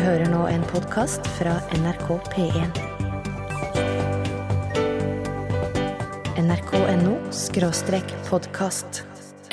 hører nå en podkast fra NRK P1. nrk.no skråstrek podkast.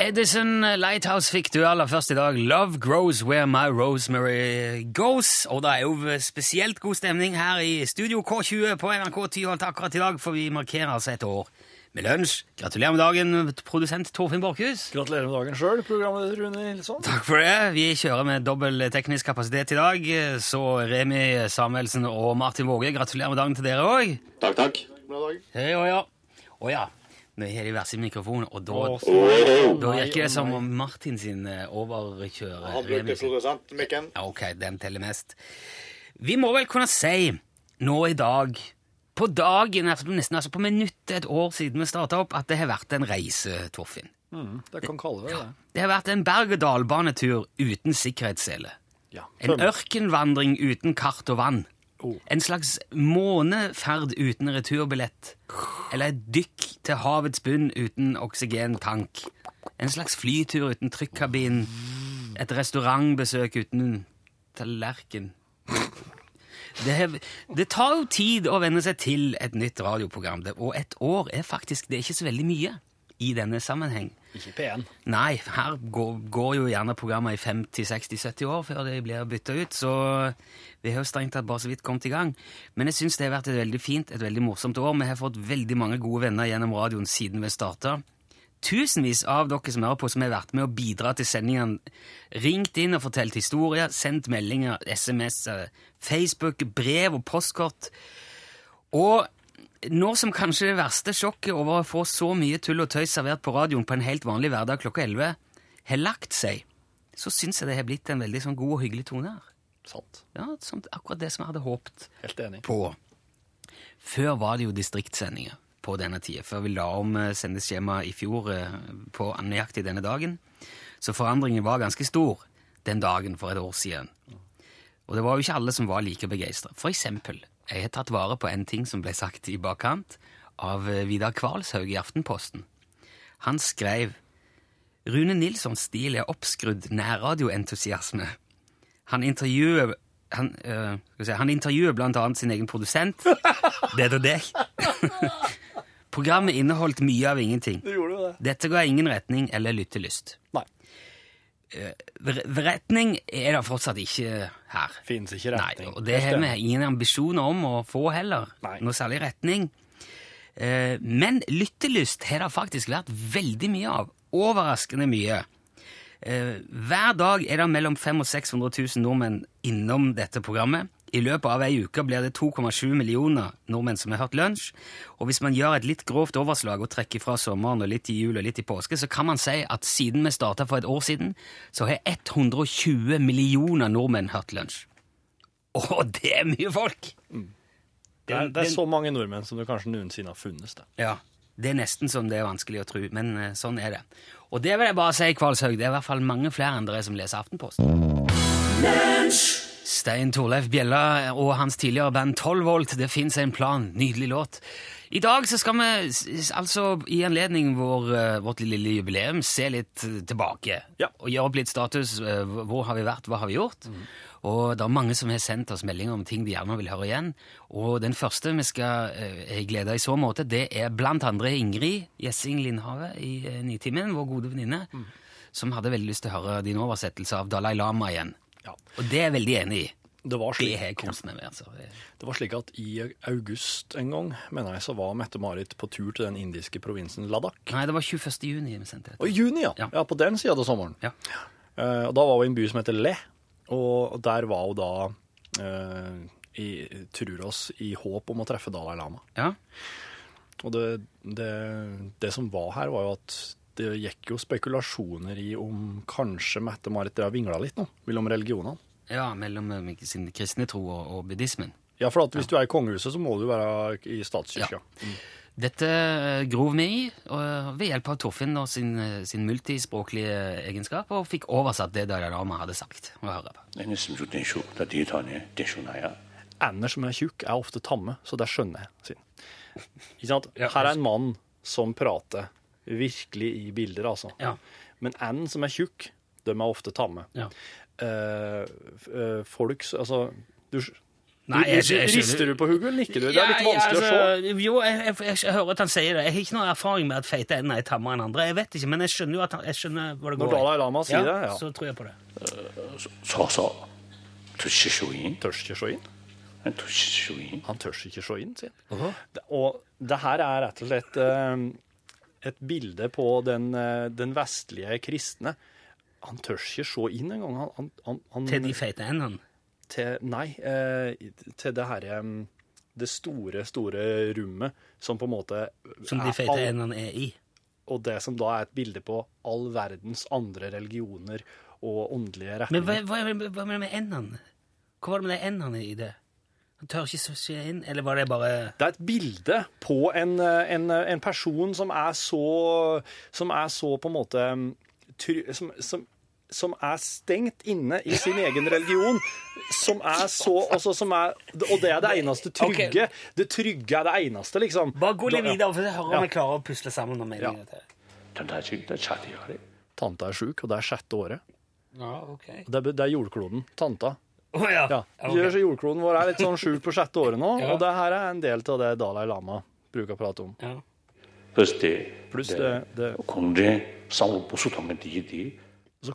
Edison Lighthouse fikk du aller først i dag. Love grows where my rosemary goes. Og det er jo spesielt god stemning her i Studio K20 på NRK Tyholt akkurat i dag, for vi markerer altså et år med lunsj. Gratulerer med dagen, produsent Torfinn Borchhus. Gratulerer med dagen sjøl, programleder Rune Nilsson. Takk for det. Vi kjører med dobbel teknisk kapasitet i dag. Så Remi Samuelsen og Martin Våge, gratulerer med dagen til dere òg. Takk, takk. Bra dag. Hei, å ja. Å ja. Nå har de hver sin mikrofon, og da, da virker det som om Martin sin eh, overkjører Han bruker brukte Mikken. produsentmikken. Ja, ok, den teller mest. Vi må vel kunne si nå i dag, på dagen, altså nesten altså på minuttet et år siden vi starta opp, at det har vært en reise, Torfinn. Mm, det kan kalle det det. Det har vært en berg-og-dal-banetur uten sikkerhetssele. Ja. En ørkenvandring uten kart og vann. Oh. En slags måneferd uten returbillett. Eller et dykk til havets bunn uten oksygentank. En slags flytur uten trykkabin. Et restaurantbesøk uten tallerken. Det, det tar jo tid å venne seg til et nytt radioprogram, det- og et år er faktisk det er ikke så veldig mye i denne sammenheng. Ikke P1. Nei, her går, går jo gjerne programmer i 50-60-70 år før de blir bytta ut, så vi har jo strengt tatt bare så vidt kommet i gang. Men jeg syns det har vært et veldig fint, et veldig morsomt år. Vi har fått veldig mange gode venner gjennom radioen siden vi starta. Tusenvis av dere som hører på, som har vært med å bidra til sendingene, ringt inn og fortalt historier, sendt meldinger, SMS, Facebook, brev og postkort. Og nå som kanskje det verste sjokket over å få så mye tull og tøys servert på radioen på en helt vanlig hverdag klokka 11 har lagt seg, så syns jeg det har blitt en veldig sånn god og hyggelig tone her. Sant. Ja, sånn, Akkurat det som jeg hadde håpet Helt enig. på. Før var det jo distriktssendinger på denne tida, før vi la om eh, sendeskjemaet i fjor eh, på nøyaktig denne dagen. Så forandringen var ganske stor den dagen for et år siden. Og det var jo ikke alle som var like begeistra. For eksempel, jeg har tatt vare på en ting som ble sagt i bakkant av eh, Vidar Kvalshaug i Aftenposten. Han skrev Rune Nilssons stil er oppskrudd nærradioentusiasme. Han intervjuer han, øh, skal si, han intervjuer blant annet sin egen produsent. Det er deg. Programmet inneholdt mye av ingenting. Det gjorde jo det. Dette ga ingen retning eller lyttelyst. Nei. Retning er det fortsatt ikke her. Fins ikke retning. Nei, og det har vi ingen ambisjoner om å få heller. Nei. Noe særlig retning. Eh, Men lyttelyst har det faktisk vært veldig mye av. Overraskende mye. Eh, Hver dag er det mellom 500 og 600 000 nordmenn innom dette programmet. I løpet av ei uke blir det 2,7 millioner nordmenn som har hørt lunsj. Og hvis man gjør et litt grovt overslag og trekker fra sommeren og litt i jul og litt i påske, så kan man si at siden vi starta for et år siden, så har 120 millioner nordmenn hørt lunsj. Og det er mye folk! Det er, det er så mange nordmenn som det kanskje noensinne har funnes. Det. Ja, det er nesten som det er vanskelig å tro, men eh, sånn er det. Og det vil jeg bare si, Kvalshaug, det er i hvert fall mange flere enn dere som leser Aftenposten. Stein Torleif Bjella og hans tidligere band 12 Volt, det fins en plan. Nydelig låt. I dag så skal vi altså i anledning vår, eh, vårt lille jubileum se litt tilbake. Ja. Og gjøre opp litt status. eh, Hvor har vi vært, hva har vi gjort? Og det er mange som har sendt oss meldinger om ting de gjerne vil høre igjen. Og den første vi skal eh, glede i så måte, det er blant andre Ingrid Gjessing Lindhave i eh, Nitimen, vår gode venninne, som hadde veldig lyst til å høre din oversettelse av Dalai Lama igjen. Ja. Og det er jeg veldig enig i. Det, var slik, det kost meg med. altså. det var slik at i august en gang, mener jeg, så var Mette-Marit på tur til den indiske provinsen Ladakh. Nei, det var 21. juni vi sendte Og dette. i juni, ja. Ja. ja. På den sida av sommeren. Ja. Uh, og da var hun i en by som heter Le, og der var hun da uh, i, tror oss i håp om å treffe Dalai Lama. ja. Og det, det, det som var her, var jo at det gikk jo spekulasjoner i om kanskje Mette-Marit har vingla litt nå, mellom religionene. Ja, mellom eh, sin kristne tro og, og buddhismen. Ja, for at hvis du er i kongehuset, så må du være i statskirka. Dette eh, grov vi i ved hjelp av Torfinn og sin, eh, sin multispråklige egenskap, og fikk oversatt det Dalai Lama hadde sagt. å høre på. Ja. Ender som er tjukk, er ofte tamme, så det skjønner jeg. Sin. Ikke sant? Her er en mann som prater virkelig i bilder, altså. Ja. Men and som er tjukk, de er ofte tamme. Ja. Eh, uh, eh, folks Altså, du Nei, jeg, jeg, jeg, Rister du på hodet eller nikker du? Det er litt vanskelig ja, altså, å se. Jo, jeg, hører at han sier det. Jeg har ikke noen erfaring med at feite ender er tammere enn andre. Jeg vet ikke, men jeg skjønner jo at han, jeg skjønner hvor det går. Når Dalai Lama sier ja, det, ja. Så tror jeg på det. Så, så. Tør ikke se inn. Tør ikke se inn? Han tør ikke se inn. Han tør ikke se inn, sier han. Og det her er rett og slett eh, et bilde på den, eh, den vestlige kristne. Han tør ikke se inn engang. Han, han, han, han, Til de feite endene. til Nei, eh, til det herre um, Det store, store rommet som på en måte Som de feite all- endene er i. Og det som da er et bilde på all verdens andre religioner og åndelige retninger. Men hva, hva, hva med med endene? Hva var det med de endene i det? Tør ikke se inn, eller var det bare Det er et bilde på en, eh, en, eh, en person som er så Som er så på en måte mm, som, som, som er stengt inne i sin egen religion. Som er så også, som er, Og det er det eneste trygge. Okay. Det trygge er det eneste, liksom. Bare gå litt videre, for så hører om jeg klarer å pusle sammen noen meninger ja. Tanta er sjuk, og det er sjette året. Ja, okay. det, er, det er jordkloden. Tanta. Oh, ja. Ja. Okay. Gjør så jordkloden vår er litt sånn skjult på sjette året nå, ja. og det her er en del av det Dalai Lama bruker å prate om. Ja. Pluss det, Plus det, det. Og så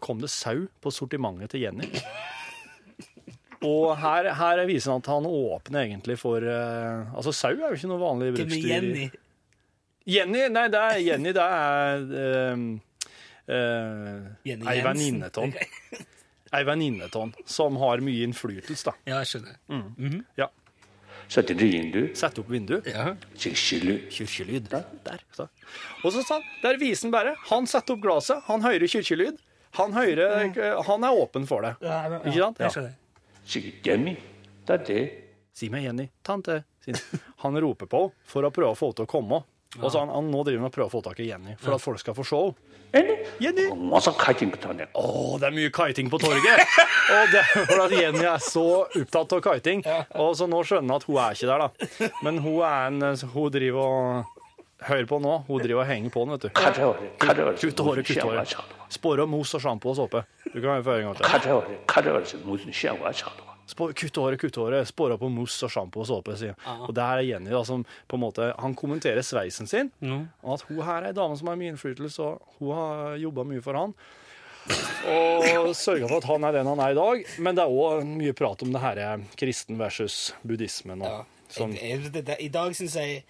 kom det sau på sortimentet til Jenny. Og her, her, viser han at han åpner egentlig for uh, Altså, sau er jo ikke noe vanlig bruksdyr. Jenny. Jenny? Nei, det er Jenny. Det er uh, uh, Jenny ei venninne av ei venninne av han som har mye innflytelse, da. Ja, jeg skjønner. Mm. Mm -hmm. ja. Sette vindu. Sette opp vindu. Ja. Kirkelyd. Der. så. Og så sa han, der viser han bare. Han setter opp glasset, han hører kirkelyd. Han, mm. Eh, han er åpen for det. Ja, ja, Ikke sant? Ja. Jeg skjønner. Si meg Jenny, tante. Han roper på for å prøve å få henne til å komme. Og så han, han nå driver med å prøve å få tak i Jenny, for at folk skal få show. Jenny! Jenny! Masse kiting på torget. Å, det er mye kiting på torget! og det er for at Jenny er så opptatt av kiting. Og så nå skjønner jeg at hun er ikke der, da. Men hun, er en, hun driver og Hør på nå, hun driver og henger på den, vet du. Kutt håret, kutt håret. Spore mos og sjampo og såpe. Du kan høre på en gang til kutte håret, kutte håret. Spåra på mousse og sjampo og såpe. sier. Og det her er Jenny da, som på en måte, Han kommenterer sveisen sin, mm. og at hun her er ei dame som har mye innflytelse, og hun har jobba mye for han. Og sørga for at han er den han er i dag. Men det er òg mye prat om det her kristen versus buddhismen. Og, ja. som, jeg, det, det, I dag syns jeg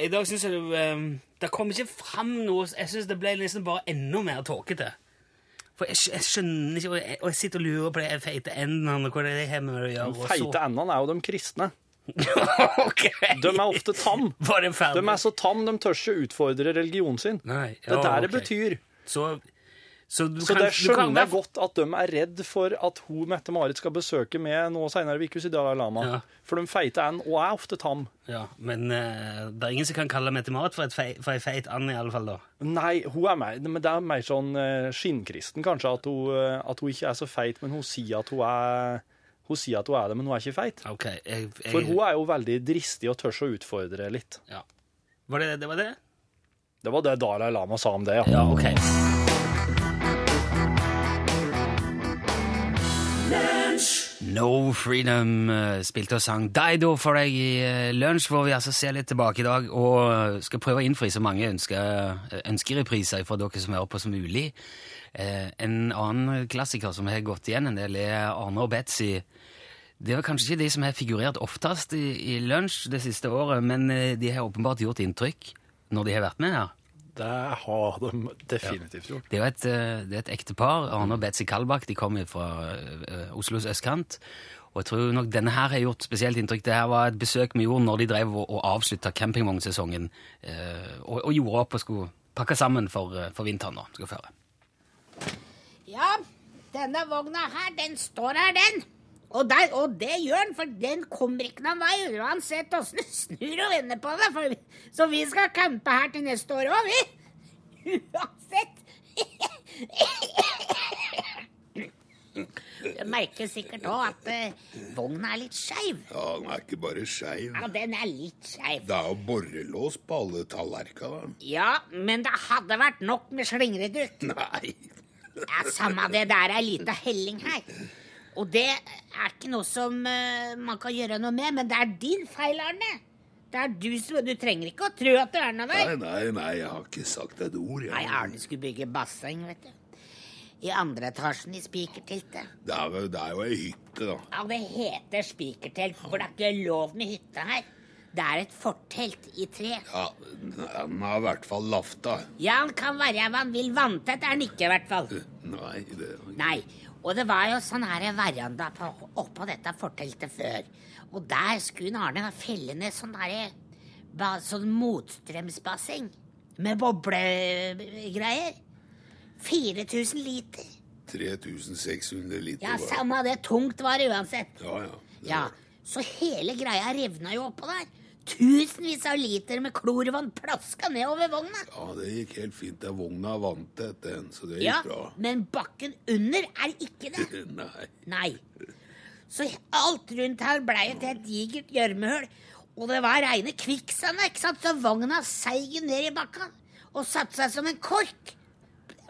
i dag syns jeg det, um, det kom ikke fram noe Jeg syns det ble liksom bare enda mer tåkete. For jeg, jeg skjønner ikke Og jeg, og jeg sitter og lurer på de feite endene og hva det de med å gjøre. de feite endene er jo de kristne. ok. De er ofte tam. De er så tam, de tør ikke utfordre religionen sin. Nei, Det er der der det betyr. Så, så Så kan, kan skjønner jeg godt at de er redd for at hun Mette-Marit skal besøke med nå senere uke i Dalai Lama. Ja. For de feite and og er ofte tam. Ja, men uh, det er ingen som kan kalle Mette-Marit for, fei, for ei feit and, i alle fall. da. Nei, hun er mer, men det er mer sånn uh, skinnkristen, kanskje, at hun, uh, at hun ikke er så feit, men hun sier at hun er hun sier at hun er det, men hun er ikke feit. Ok, jeg, jeg, For hun er jo veldig dristig og tør å utfordre litt. ja. Var det det? Var det? Det var det Dalai Lama sa om det, ja. Ja, ok. No Freedom eh, spilte og sang Dido for deg i eh, lunsj, hvor vi altså ser litt tilbake i dag og eh, skal prøve å innfri så mange ønsker, ønskerepriser fra dere som hører på som mulig. En annen klassiker som har gått igjen en del, er Arne og Betzy. Det er kanskje ikke de som har figurert oftest i, i lunsj det siste året, men de har åpenbart gjort inntrykk når de har vært med her. Det har de definitivt gjort. Det er jo et, eh, det er et ektepar, Arne og Betzy Kalbakk. De kommer fra eh, Oslos østkant. Og jeg tror nok denne her har gjort spesielt inntrykk. Det her var et besøk vi gjorde når de drev og, og avslutta campingvognsesongen. eh, og, og gjorde opp og skulle pakke sammen for, eh, for vinteren. nå, skal føre. Ja, denne vogna her, den står her, den. Og, der, og det gjør han, for den kommer ikke noen vei uansett åssen du snur og vender på det. For, vi- så vi skal campe her til neste år òg, vi. Uansett. Du merker sikkert òg at eh, vogna er litt skeiv. Ja, den er ikke bare skeiv. Ja, den er litt skeiv. Det er jo borrelås på alle tallerkenene. Ja, men det hadde vært nok med slingreduk. Nei, Ja, Samme det, det er ei lita helling her. Og det er ikke noe som uh, man kan gjøre noe med, men det er din feil, Arne. Det er du som Du trenger ikke å tro at det er noe Nei, der. nei, nei, jeg har ikke sagt et ord. Nei, Arne skulle bygge basseng, vet du. I andre etasjen i spikerteltet. Det er, jo- det er jo ei hytte, da. Ja, det heter spikertelt, for det er ikke lov med hytte her. Det er et fortelt i tre. Ja, Den har i hvert fall lafta. Ja, han kan være hva han vil. Vanntett er han ikke, i hvert fall. Nei, det Nei, og det var jo sånn her veranda på, oppå dette forteltet før. Og der skulle Arne felle ned sånn ba- Sånn motstrømsbasseng. Med boblegreier. 4000 liter. 3600 liter. Ja, samme det. Tungt var det uansett. Ja, ja. Ja, Så hele greia revna jo oppå der. Tusenvis av liter med klorvann plaska nedover vogna. Ja, det gikk helt fint. Vogna vant etter en, så det gikk Ja, bra. Men bakken under er ikke det. Nei. Nei. Så alt rundt her blei et helt digert gjørmehull. Og det var reine kvikksand, ikke sant? Så vogna seig ned i bakka og satte seg som en kork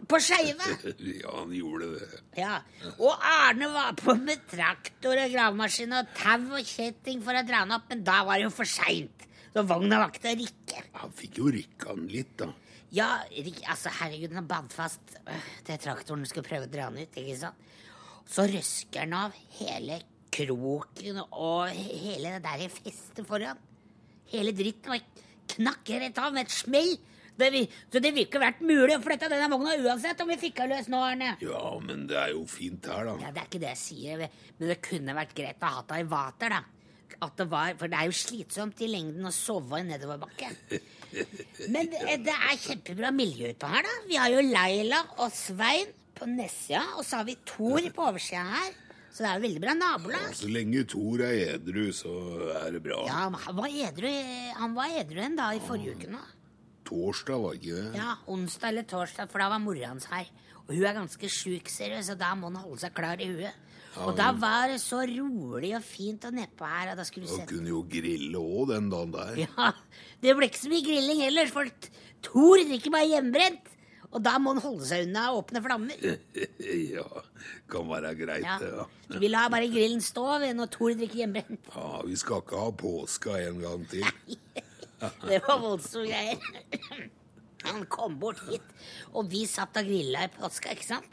på skeive? Ja, han gjorde det. Ja. Og Arne var på med traktor og gravemaskin og tau og kjetting for å dra den opp, men da var det jo for seint. Så vogna var ikke til å rikke. Han fikk jo rykka den litt, da. Ja, altså herregud, den bandt fast øh, til traktoren skulle prøve å dra den ut, ikke sant? Så røsker den av hele kroken og hele det der festet foran. Hele dritten var knakk rett av med et smell. Det, vi- så det ville ikke vært mulig å flytte denne vogna uansett om vi fikk henne løs nå, Arne. Ja, men det er jo fint her, da. Ja, Det er ikke det jeg sier, men det kunne vært greit å ha det i vater, da. At det var, for det er jo slitsomt i lengden å sove i nedoverbakke. Men det, det er kjempebra miljø utpå her, da. Vi har jo Laila og Svein på nedsida, og så har vi Thor på oversida her. Så det er jo veldig bra nabolag. Så lenge Thor er edru, så er det bra. Ja, men han var edru Han var edru en dag i forrige uke nå. Torsdag, var ikke det? Ja, onsdag eller torsdag, for da var mora hans her. Og hun er ganske sjuk, ser du, så da må han holde seg klar i huet. Og da var det så rolig og fint og nedpå her, og da skulle du Og sett kunne jo grille òg den dagen der. Ja, det ble ikke så mye grilling heller. for Thor drikker bare hjemmebrent. Og da må han holde seg unna åpne flammer. Ja, kan være greit, Ja. det. Ja. ja. vi lar bare grillen stå når Thor drikker hjemmebrent. ja, vi skal ikke ha påska en gang til. Det var voldsomme greier. Han kom bort hit, og vi satt og grilla i påska, ikke sant?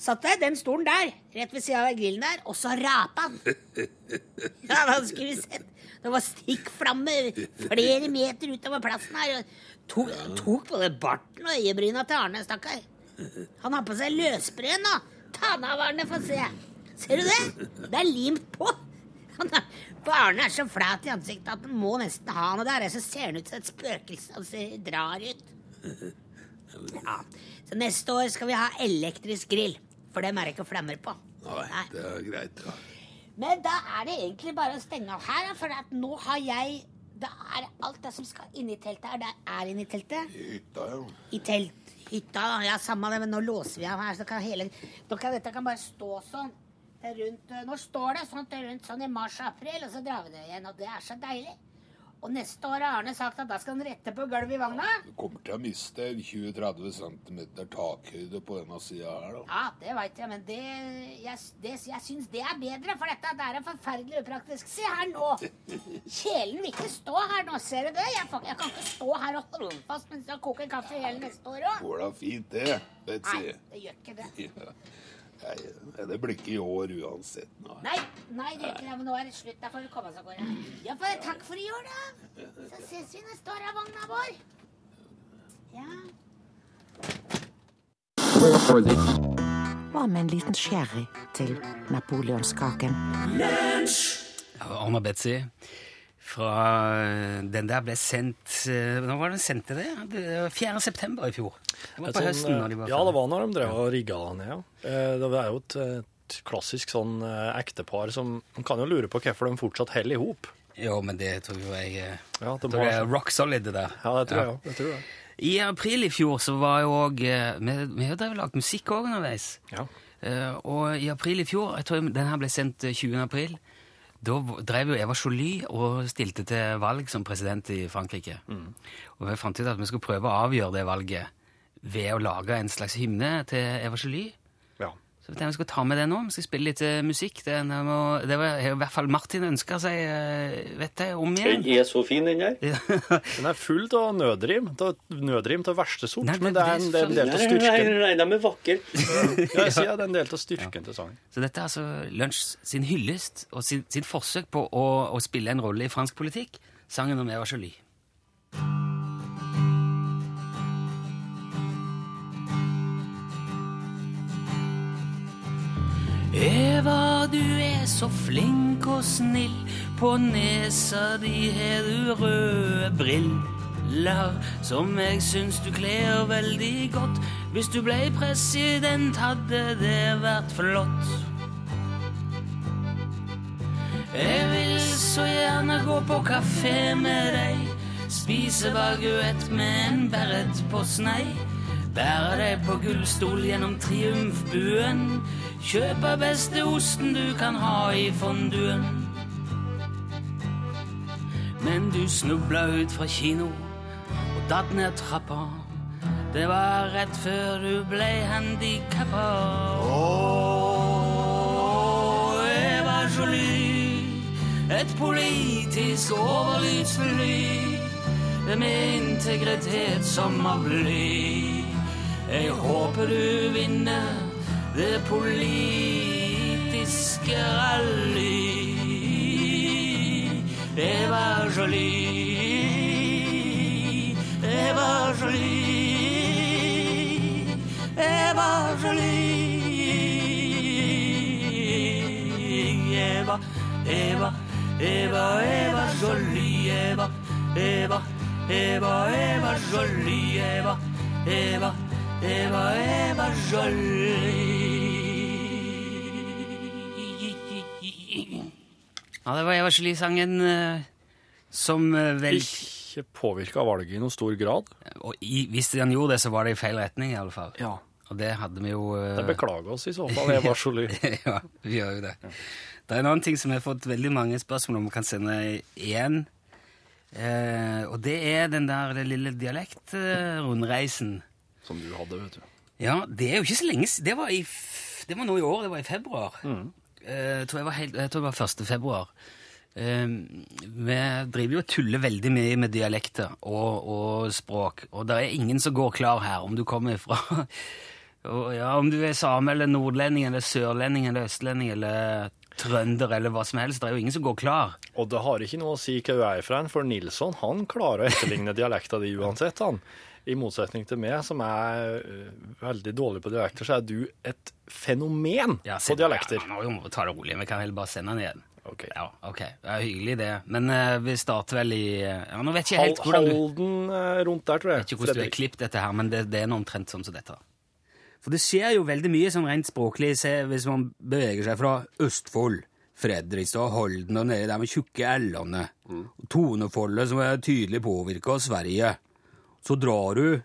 Satt der, den stolen der, rett ved sida av grillen der, og så rapa han. Ja, da skulle vi sett. Det var stikkflammer flere meter utover plassen her. og Tok, tok både barten og øyebryna til Arne, stakkar. Han har på seg løsbrød nå. Ta den av, Arne, få se. Ser du det? Det er limt på. Han er, Arne er så flat i ansiktet at den må nesten ha noe der. Så ser han ut som et spøkelse. og ser drar ut. Ja. Så neste år skal vi ha elektrisk grill. For dem er det ikke flammer på. Nei, Nei. det er greit. Ja. Men da er det egentlig bare å stenge av her, for nå har jeg Det er alt det som skal inn i teltet her, det er inni teltet. I Hytta, ja. I telt, hytta, Ja, samme det, men nå låser vi av her, så kan hele kan, Dette kan bare stå sånn. Rundt, nå står det sånn rundt sånn i mars-april, og så drar vi det igjen. Og det er så deilig. Og neste år har Arne sagt at da skal han rette på gulvet i vogna. Du kommer til å miste 20-30 cm takhøyde på denne sida her, da. Ja, det veit jeg, men det Jeg, det, jeg syns det er bedre, for dette det er forferdelig upraktisk. Se her nå! Kjelen vil ikke stå her nå, ser du det? Jeg, jeg kan ikke stå her og holde fast mens jeg koker kaffe hele neste år òg. Går da fint, det, Nei, det gjør ikke det. Ja. Nei, det blir ikke i år uansett. Nei. Nei, nei, det er ikke det, men nå er det slutt. Da får vi komme oss av gårde. Ja, for takk for i år, da. Så ses vi neste år av vogna vår. Ja. Hva med en liten sherry til napoleonskaken? Anna Betzy. Fra eh, Den der ble sendt eh, Når var den sendte det? Det var 4. september i fjor. Det var på sånn, høsten. når de var ja, det var når de drev og rigga den ned, ja. Eh, Det er jo et, et klassisk sånn eh, ektepar som Man kan jo lure på hvorfor de fortsatt holder i hop. Jo, men det tror jeg eh, Ja, det tror jeg er rock solid, det der. Ja, det tror jeg òg. Det jeg. I april i fjor så var jo òg Vi, vi har drevet lagt musikk òg underveis. Ja. Eh, og i april i fjor, jeg tror den her ble sendt eh, 20. april, da drev jo Eva Jolie og stilte til valg som president i Frankrike. Og vi fant ut at vi skulle prøve å avgjøre det valget ved å lage en slags hymne til Eva Jolie. Så jeg skal ta med det nå. Vi skal spille litt eh, musikk. Det, er må, det var i hvert fall Martin ønska seg, eh, vet jeg, om igjen. Den er så fin, den der. Den er full av nødrim. Nødrim av verste sort, Nei, men men det er en, det er en del av Nei, nei, styrken. nei, de er vakre. Ja, jeg sier det er en del av styrken til sangen. Så dette er altså Lunsj sin hyllest og sin, sin forsøk på å, å spille en rolle i fransk politikk. Sangen om Eva Jolie. Eva, du er så flink og snill. På nesa di har du røde briller som jeg syns du kler veldig godt. Hvis du ble president, hadde det vært flott. Jeg vil så gjerne gå på kafé med deg, spise baguett med en beret på snei. Bære deg på gullstol gjennom triumfbuen, kjøpe beste osten du kan ha i fonduen. Men du snubla ut fra kino og datt ned trappa. Det var rett før du ble handikappa. Åh, Eva Jolie, et politisk overlydsfly med integritet som av bly. Jeg håper du vinner det politiske rally. Eva Jolie, Eva Jolie, Eva Jolie. Eva, Eva, Eva, Eva Jolie, Eva, Eva, Eva, Eva Jolie, Eva, Eva, Eva, Eva Jolie. Ja, det var Eva Jolie-sangen eh, som eh, vel Ikke påvirka valget i noen stor grad. Og i, hvis den gjorde det, så var det i feil retning, i alle fall. Ja. Og det hadde vi jo Det beklager oss i så fall, Eva Jolie. ja, vi gjør jo det. Det er en annen ting som jeg har fått veldig mange spørsmål om vi kan sende igjen. Eh, og det er den der den lille dialektrundreisen. Som du hadde, vet du. Ja, det er jo ikke så lenge siden. Det var, i, f- det var nå i år, det var i februar. Eh, jeg, tror jeg, var helt, jeg tror det var 1. februar. Eh, vi driver jo og tuller veldig mye med dialekter og, og språk, og det er ingen som går klar her, om du kommer fra og, ja, Om du er same eller nordlending eller sørlending eller østlending eller trønder eller hva som helst. Det er jo ingen som går klar. Og det har ikke noe å si hva du er fra, for Nilsson han klarer å etterligne dialekta di uansett. han. I motsetning til meg, som er øh, veldig dårlig på dialekter, så er du et fenomen Ja, på dialekter. Ja, nå må vi ta det rolig. Vi kan heller bare sende den igjen. Ok. Ja, ok. Det er hyggelig, det. Men uh, vi starter vel i ja, Nå vet jeg Hal helt hvordan du Halden rundt der, tror jeg. vet ikke hvordan du har klippet dette her, men det, det er noe omtrent sånn som dette. For det skjer jo veldig mye sånn rent språklig hvis man beveger seg fra Østfold, Fredrikstad, Holden og nedi der med tjukke l-ene. Mm. Tonefoldet som er tydelig påvirka av Sverige. Så drar du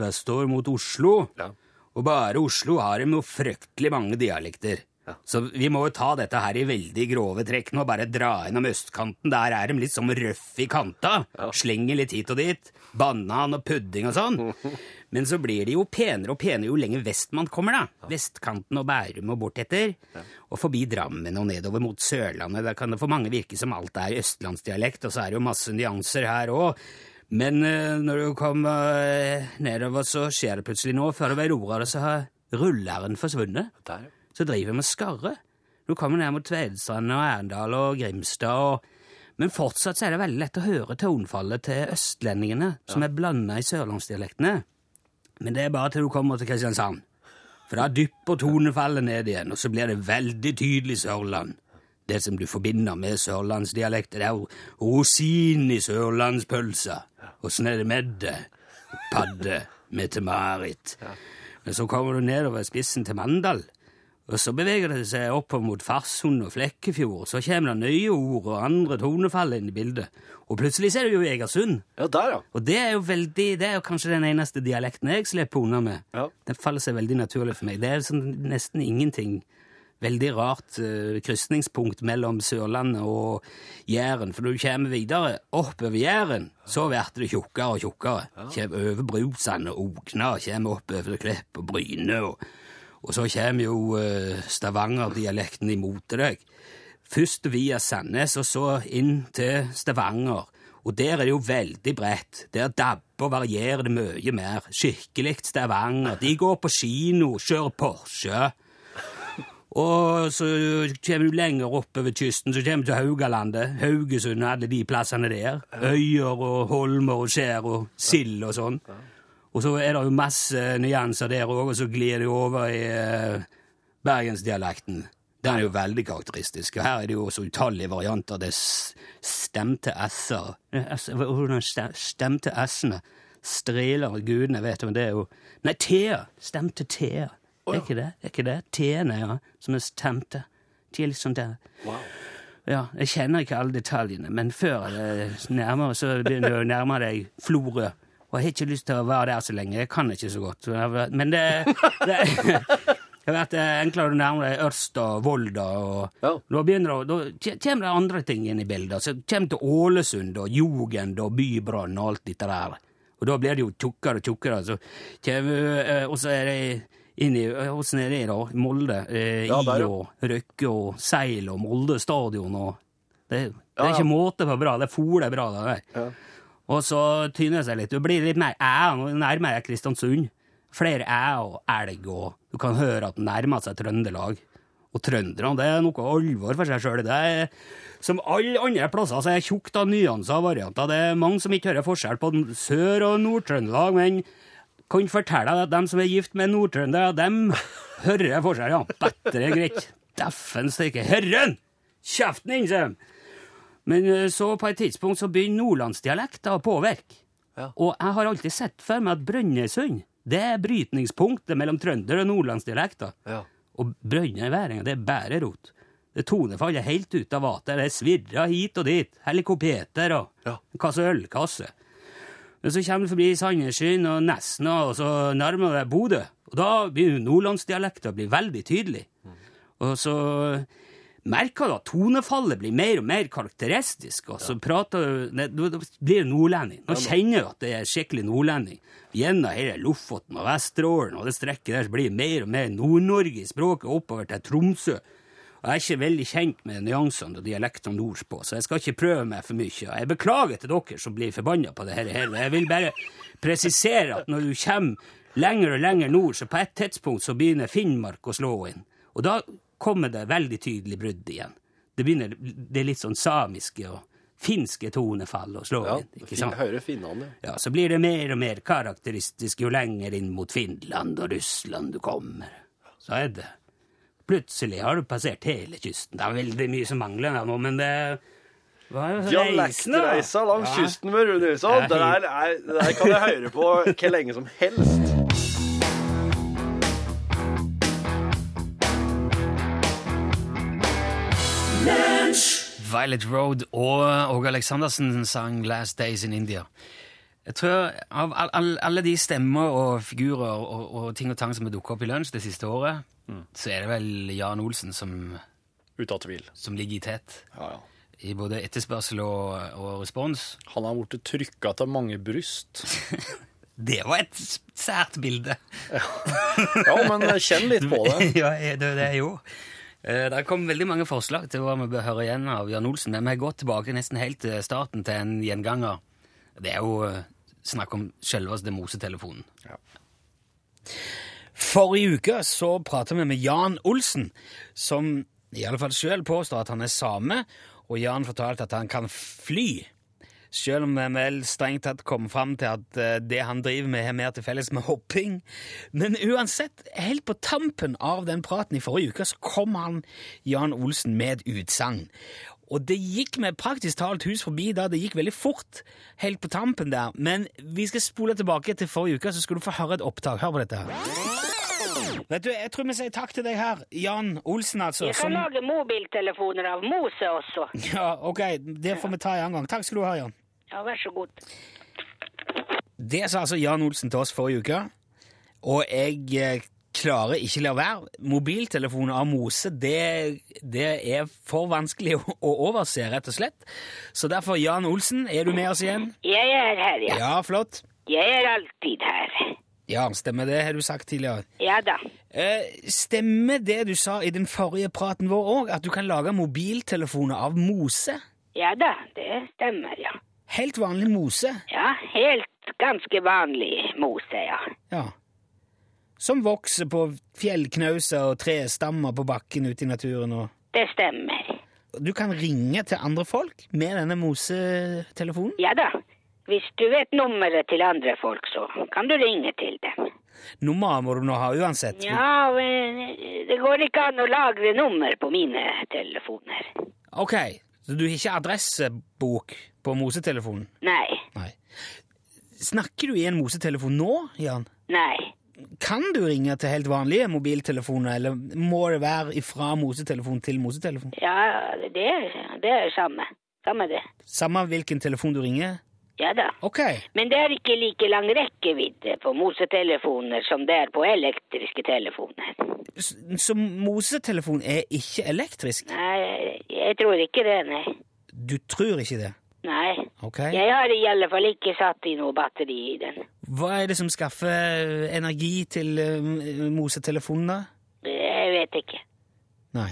vestover mot Oslo, Ja. og bare Oslo har jo fryktelig mange dialekter. Så vi må jo ta dette her i veldig grove trekk nå, bare dra innom østkanten. Der er de litt som røff i kanta. Slenger litt hit og dit. Banan og pudding og sånn. Men så blir de jo penere og penere jo lenger vest man kommer, da. Vestkanten og Bærum og bortetter. Og forbi Drammen og nedover mot Sørlandet. Der kan det for mange virke som alt er østlandsdialekt, og så er det jo masse nyanser her òg. Men eh, når du kommer eh, nedover, så skjer det plutselig nå. Før du vet ordet av det, så har rulleren forsvunnet Der, så driver vi med skarre. Du kommer ned mot Tvedestrand og Erendal og Grimstad og Men fortsatt så er det veldig lett å høre tonefallet til østlendingene, som er blanda i sørlandsdialektene. Men det er bare til du kommer til Kristiansand. For da dypper tonefallet ned igjen, og så blir det veldig tydelig Sørland. Det som du forbinder med sørlandsdialekt, det er jo rosin i sørlandspølsa. Åssen er det med det? Padde, med til Marit. Men så kommer du nedover spissen til Mandal, og så beveger det seg oppover mot Farsund og Flekkefjord, så kommer det nye ord og andre tonefall inn i bildet. Og plutselig er du jo Egersund. ja, der, ja. Og det er jo veldig, det er jo kanskje den eneste dialekten jeg slipper unna med. Ja. Den faller seg veldig naturlig for meg. Det er sånn nesten ingenting. Veldig rart uh, krysningspunkt mellom Sørlandet og Jæren. For når du kommer videre oppover Jæren, så blir det tjukkere og tjukkere. Kommer over Brusand og Okna, kommer oppover Klepp og Bryne og, Og så kommer jo uh, Stavanger-dialekten imot deg. Først via Sandnes, og så inn til Stavanger. Og der er det jo veldig bredt. Der dabber varierer det mye mer. Skikkelig Stavanger. De går på kino, kjører Porsche. Og så kommer du lenger oppover kysten, så kommer du til Haugalandet. Haugesund og alle de plassene der. Øyer og holmer og skjær og sild og sånn. Og så er det jo masse nyanser der òg, og så glir det over i eh, bergensdialekten. Den er jo veldig karakteristisk. Og her er det jo også utallige varianter. Det stemte s-er. Stemte s-ene? Streler gudene vet om det er jo Nei, t-er. Stemte t-er. Er ikke det? Er ikke det? T-ene, ja. Som er stemte. De er liksom der. Ja, jeg kjenner ikke alle detaljene, men før det nærmer, så begynner du å nærme deg Florø. Og jeg har ikke lyst til å være der så lenge. Jeg kan ikke så godt. Men det, det vet det er enklere å nærme deg Ørsta og Volda. og Ja. Da begynner da kommer det andre ting inn i bildet. Så kommer til Ålesund og Jugend og Bybrann og alt dette der. Og da blir det jo tjukkere og tjukkere. Så kommer, eh, og så er det inn i Åssen er det, da? Molde? Eh, Ja, I og Røkke og Seil og Molde stadion og Det, det Ja, er ikke måte på bra. Det foler bra, det der. Ja. Og så tyner det seg litt. Du blir litt mer æ. nærmere Kristiansund. Flere æ og elg, og du kan høre at det nærmer seg Trøndelag. Og trønderne, det er noe alvor for seg sjøl. Det er som alle andre plasser så er det tjukt av nyanser og varianter. Det er mange som ikke hører forskjell på Sør- og Nord-Trøndelag, men kan fortelle deg at de som er gift med nordtrøndere, dem hører forskjell, ja. Bedre greit. Dæffen steike. Herren! Kjeften din, sier de. Men eh, så på et tidspunkt så begynner nordlandsdialekter å påvirke. Ja. Og jeg har alltid sett for meg at Brønnøysund det er brytningspunktet mellom trønder- og nordlandsdialekter. Ja. Og brønnøyværinger, det er bare rot. Det tonefallet helt ut av vater, det svirrer hit og dit, helikopeter og Ja. en kasse ølkasse. Men så kommer du forbi Sandnessjøen og Nesna, og så nærmer du deg Bodø. Og da begynner nordlandsdialekta å bli veldig tydelig. Og så merker du at tonefallet blir mer og mer karakteristisk, og så prater du Da blir det nordlending. Nå kjenner du at det er skikkelig nordlending. Gjennom hele Lofoten og Vesterålen og det strekket der så blir det mer og mer Nord-Norge i språket oppover til Tromsø. Jeg er ikke veldig kjent med nyansene og dialektene nordpå, så jeg skal ikke prøve meg for mye. Og Jeg beklager til dere som blir forbanna på det her. her. Jeg vil bare presisere at når du kommer lenger og lenger nord, så på et tidspunkt så begynner Finnmark å slå inn. Og da kommer det veldig tydelig brudd igjen. Det begynner det er litt sånn samiske og finske tonefall å slå Ja, inn. ikke sant? hører finnene. Ja, så blir det mer og mer karakteristisk jo lenger inn mot Finland og Russland du kommer. Så er det. Plutselig har du passert hele kysten. Det er veldig mye som mangler nå, men det Dialektreiser langs Ja. kysten med Rune Nilsson. Det er der, er, det der kan jeg høre på hvor lenge som helst. Violet Road og Åge Aleksandersen sang Last Days in India. Jeg tror Av all, all, alle de stemmer og figurer og, og ting og tang som har dukket opp i lunsj det siste året, så er det vel Jan Olsen som, Ut av tvil. som ligger i tet. Ja, ja. I både etterspørsel og, og respons. Han har blitt trykka til mange bryst. Det var et sært bilde. Ja, men kjenn litt på det. ja, det, det er jo. Eh, Det kom veldig mange forslag til hva vi bør høre igjen av Jan Olsen, men vi har gått tilbake nesten helt til starten til en gjenganger. Det er jo eh, snakk om selveste mosetelefonen. Ja. Forrige uke så pratet vi med Jan Olsen, som i alle fall selv påstår at han er same, og Jan fortalte at han kan fly. Selv om vi vel strengt tatt kom fram til at eh, det han driver med, har mer til felles med hopping. Men uansett, helt på tampen av den praten i forrige uke, så kom han, Jan Olsen, med et utsagn. Og det gikk med praktisk talt hus forbi da, det gikk veldig fort helt på tampen der. Men vi skal spole tilbake til forrige uke, så skal du få høre et opptak. Hør på dette her. Vet du, Jeg tror vi sier takk til deg her, Jan Olsen, altså. Jeg kan som- lage mobiltelefoner av mose også. Ja, ok, det får vi ta i annen gang. Takk skal du ha, Jan. Ja, vær så god. Det sa altså Jan Olsen til oss forrige uke, og jeg eh, klarer ikke la være. Mobiltelefoner av mose, det, det er for vanskelig å, å overse, rett og slett. Så derfor, Jan Olsen, er du med oss igjen? Jeg er her, ja. Ja, flott. Jeg er alltid her. Ja, stemmer det, har du sagt tidligere. Ja da. Eh, stemmer det du sa i den forrige praten vår òg, at du kan lage mobiltelefoner av mose? Ja da, det stemmer, ja. Helt vanlig mose? Ja, helt ganske vanlig mose, ja. Ja. Som vokser på fjellknauser og trestammer på bakken ute i naturen. og... Det stemmer. Du kan ringe til andre folk med denne mosetelefonen? Ja da. Hvis du vet nummeret til andre folk, så kan du ringe til dem. Nummeret må du nå ha uansett. Ja, men det går ikke an å lagre nummer på mine telefoner. Ok, så du har ikke adressebok på mosetelefonen? Nei. Nei. Snakker du i en mosetelefon nå, Jan? Nei. Kan du ringe til helt vanlige mobiltelefoner, eller må det være fra mosetelefon til mosetelefon? Ja, det er, det er samme. Samme det. Samme hvilken telefon du ringer? Ja da. Okay. Men det er ikke like lang rekkevidde på mosetelefoner som det er på elektriske telefoner. Så, Så mosetelefon er ikke elektrisk? Nei, jeg tror ikke det, nei. Du tror ikke det? Nei. Okay. Jeg har i alle fall ikke satt i noe batteri i den. Hva er det som skaffer energi til uh, mosetelefonen, da? Jeg vet ikke. Nei.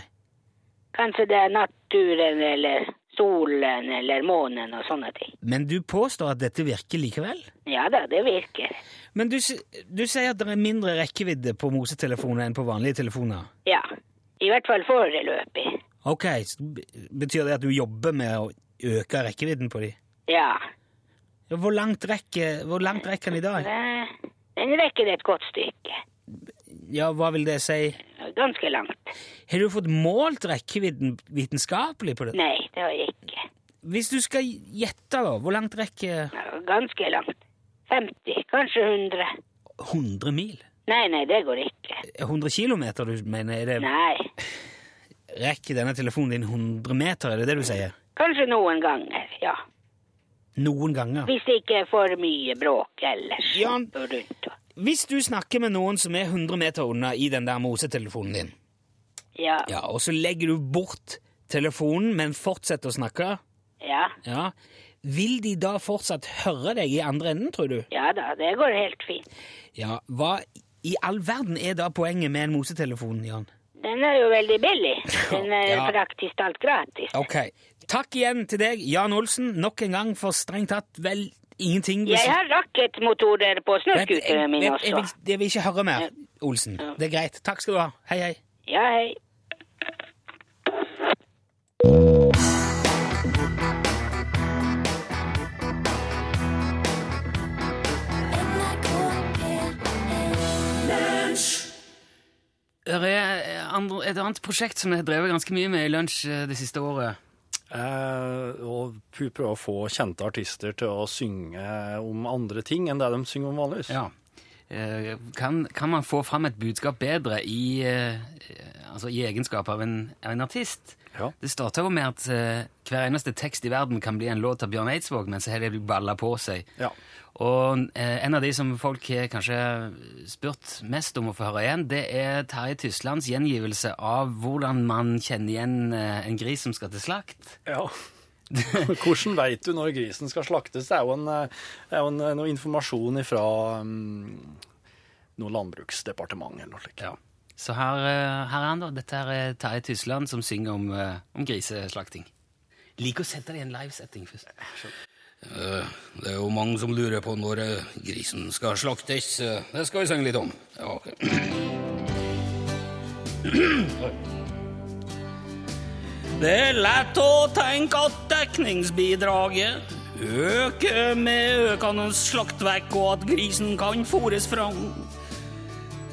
Kanskje det er naturen eller solen eller månen og sånne ting. Men du påstår at dette virker likevel? Ja da, det virker. Men du, du sier at det er mindre rekkevidde på mosetelefoner enn på vanlige telefoner? Ja. I hvert fall foreløpig. Ok, så betyr det at du jobber med å øke rekkevidden på de? Ja. Hvor langt rekker, hvor langt rekker den i dag? Eh, Den rekker et godt stykke. Ja, hva vil det si? Ganske langt. Har du fått målt rekkevidden vitenskapelig på det? Nei, det har jeg ikke. Hvis du skal gjette, da, hvor langt rekker Ganske langt. 50, kanskje 100. 100 mil? Nei, nei, det går ikke. 100 kilometer, du mener? Er det, Nei. rekker denne telefonen din 100 meter, er det det du sier? Kanskje noen ganger, ja. Noen ganger. Hvis det ikke er for mye bråk ellers. Og rundt. Hvis du snakker med noen som er 100 meter unna i den der mosetelefonen din, Ja. ja, og så legger du bort telefonen, men fortsetter å snakke, Ja. ja, vil de da fortsatt høre deg i andre enden, tror du? Ja da, det går helt fint. Ja, hva i all verden er da poenget med en mosetelefon, Jan? Den er jo veldig billig. Den er Ja. praktisk talt gratis. Ok. Takk igjen til deg, Jan Olsen, nok en gang for strengt tatt vel ingenting Jeg har rakettmotorer på Vet- mine snøscooteren min jeg, jeg, vil, jeg vil ikke høre mer, Olsen. Ja. Det er greit. Takk skal du ha. Hei, hei. Ja, hei. Det er andre, et annet prosjekt som jeg har drevet ganske mye med i lunsj eh, det siste året. Eh, og prøve å få kjente artister til å synge om andre ting enn det de synger om vanligvis. Ja. Eh, Kan, kan man få fram et budskap bedre i, eh, altså i egenskap av en, en artist? Ja. Det starter jo med at eh, hver eneste tekst i verden kan bli en låt av Bjørn Eidsvåg, men så har det balla på seg. Ja. Og eh, en av de som folk har kanskje spurt mest om å få høre igjen, det er Terje Tyslands gjengivelse av hvordan man kjenner igjen eh, en gris som skal til slakt. Ja. Hvordan veit du når grisen skal slaktes? Det er jo, en, eh, det er jo en, noe informasjon fra um, noe landbruksdepartement eller noe slikt. Ja. Så her, eh, her er han, da. Dette er Terje Tysland som synger om, eh, om griseslakting. Liker å sette det i en livesetting først. Det er jo mange som lurer på når eh, grisen skal slaktes. Eh, Det skal vi synge litt om. Ja, okay. Det er lett å tenke at dekningsbidraget øker med økende slaktvekk, og at grisen kan fôres fram.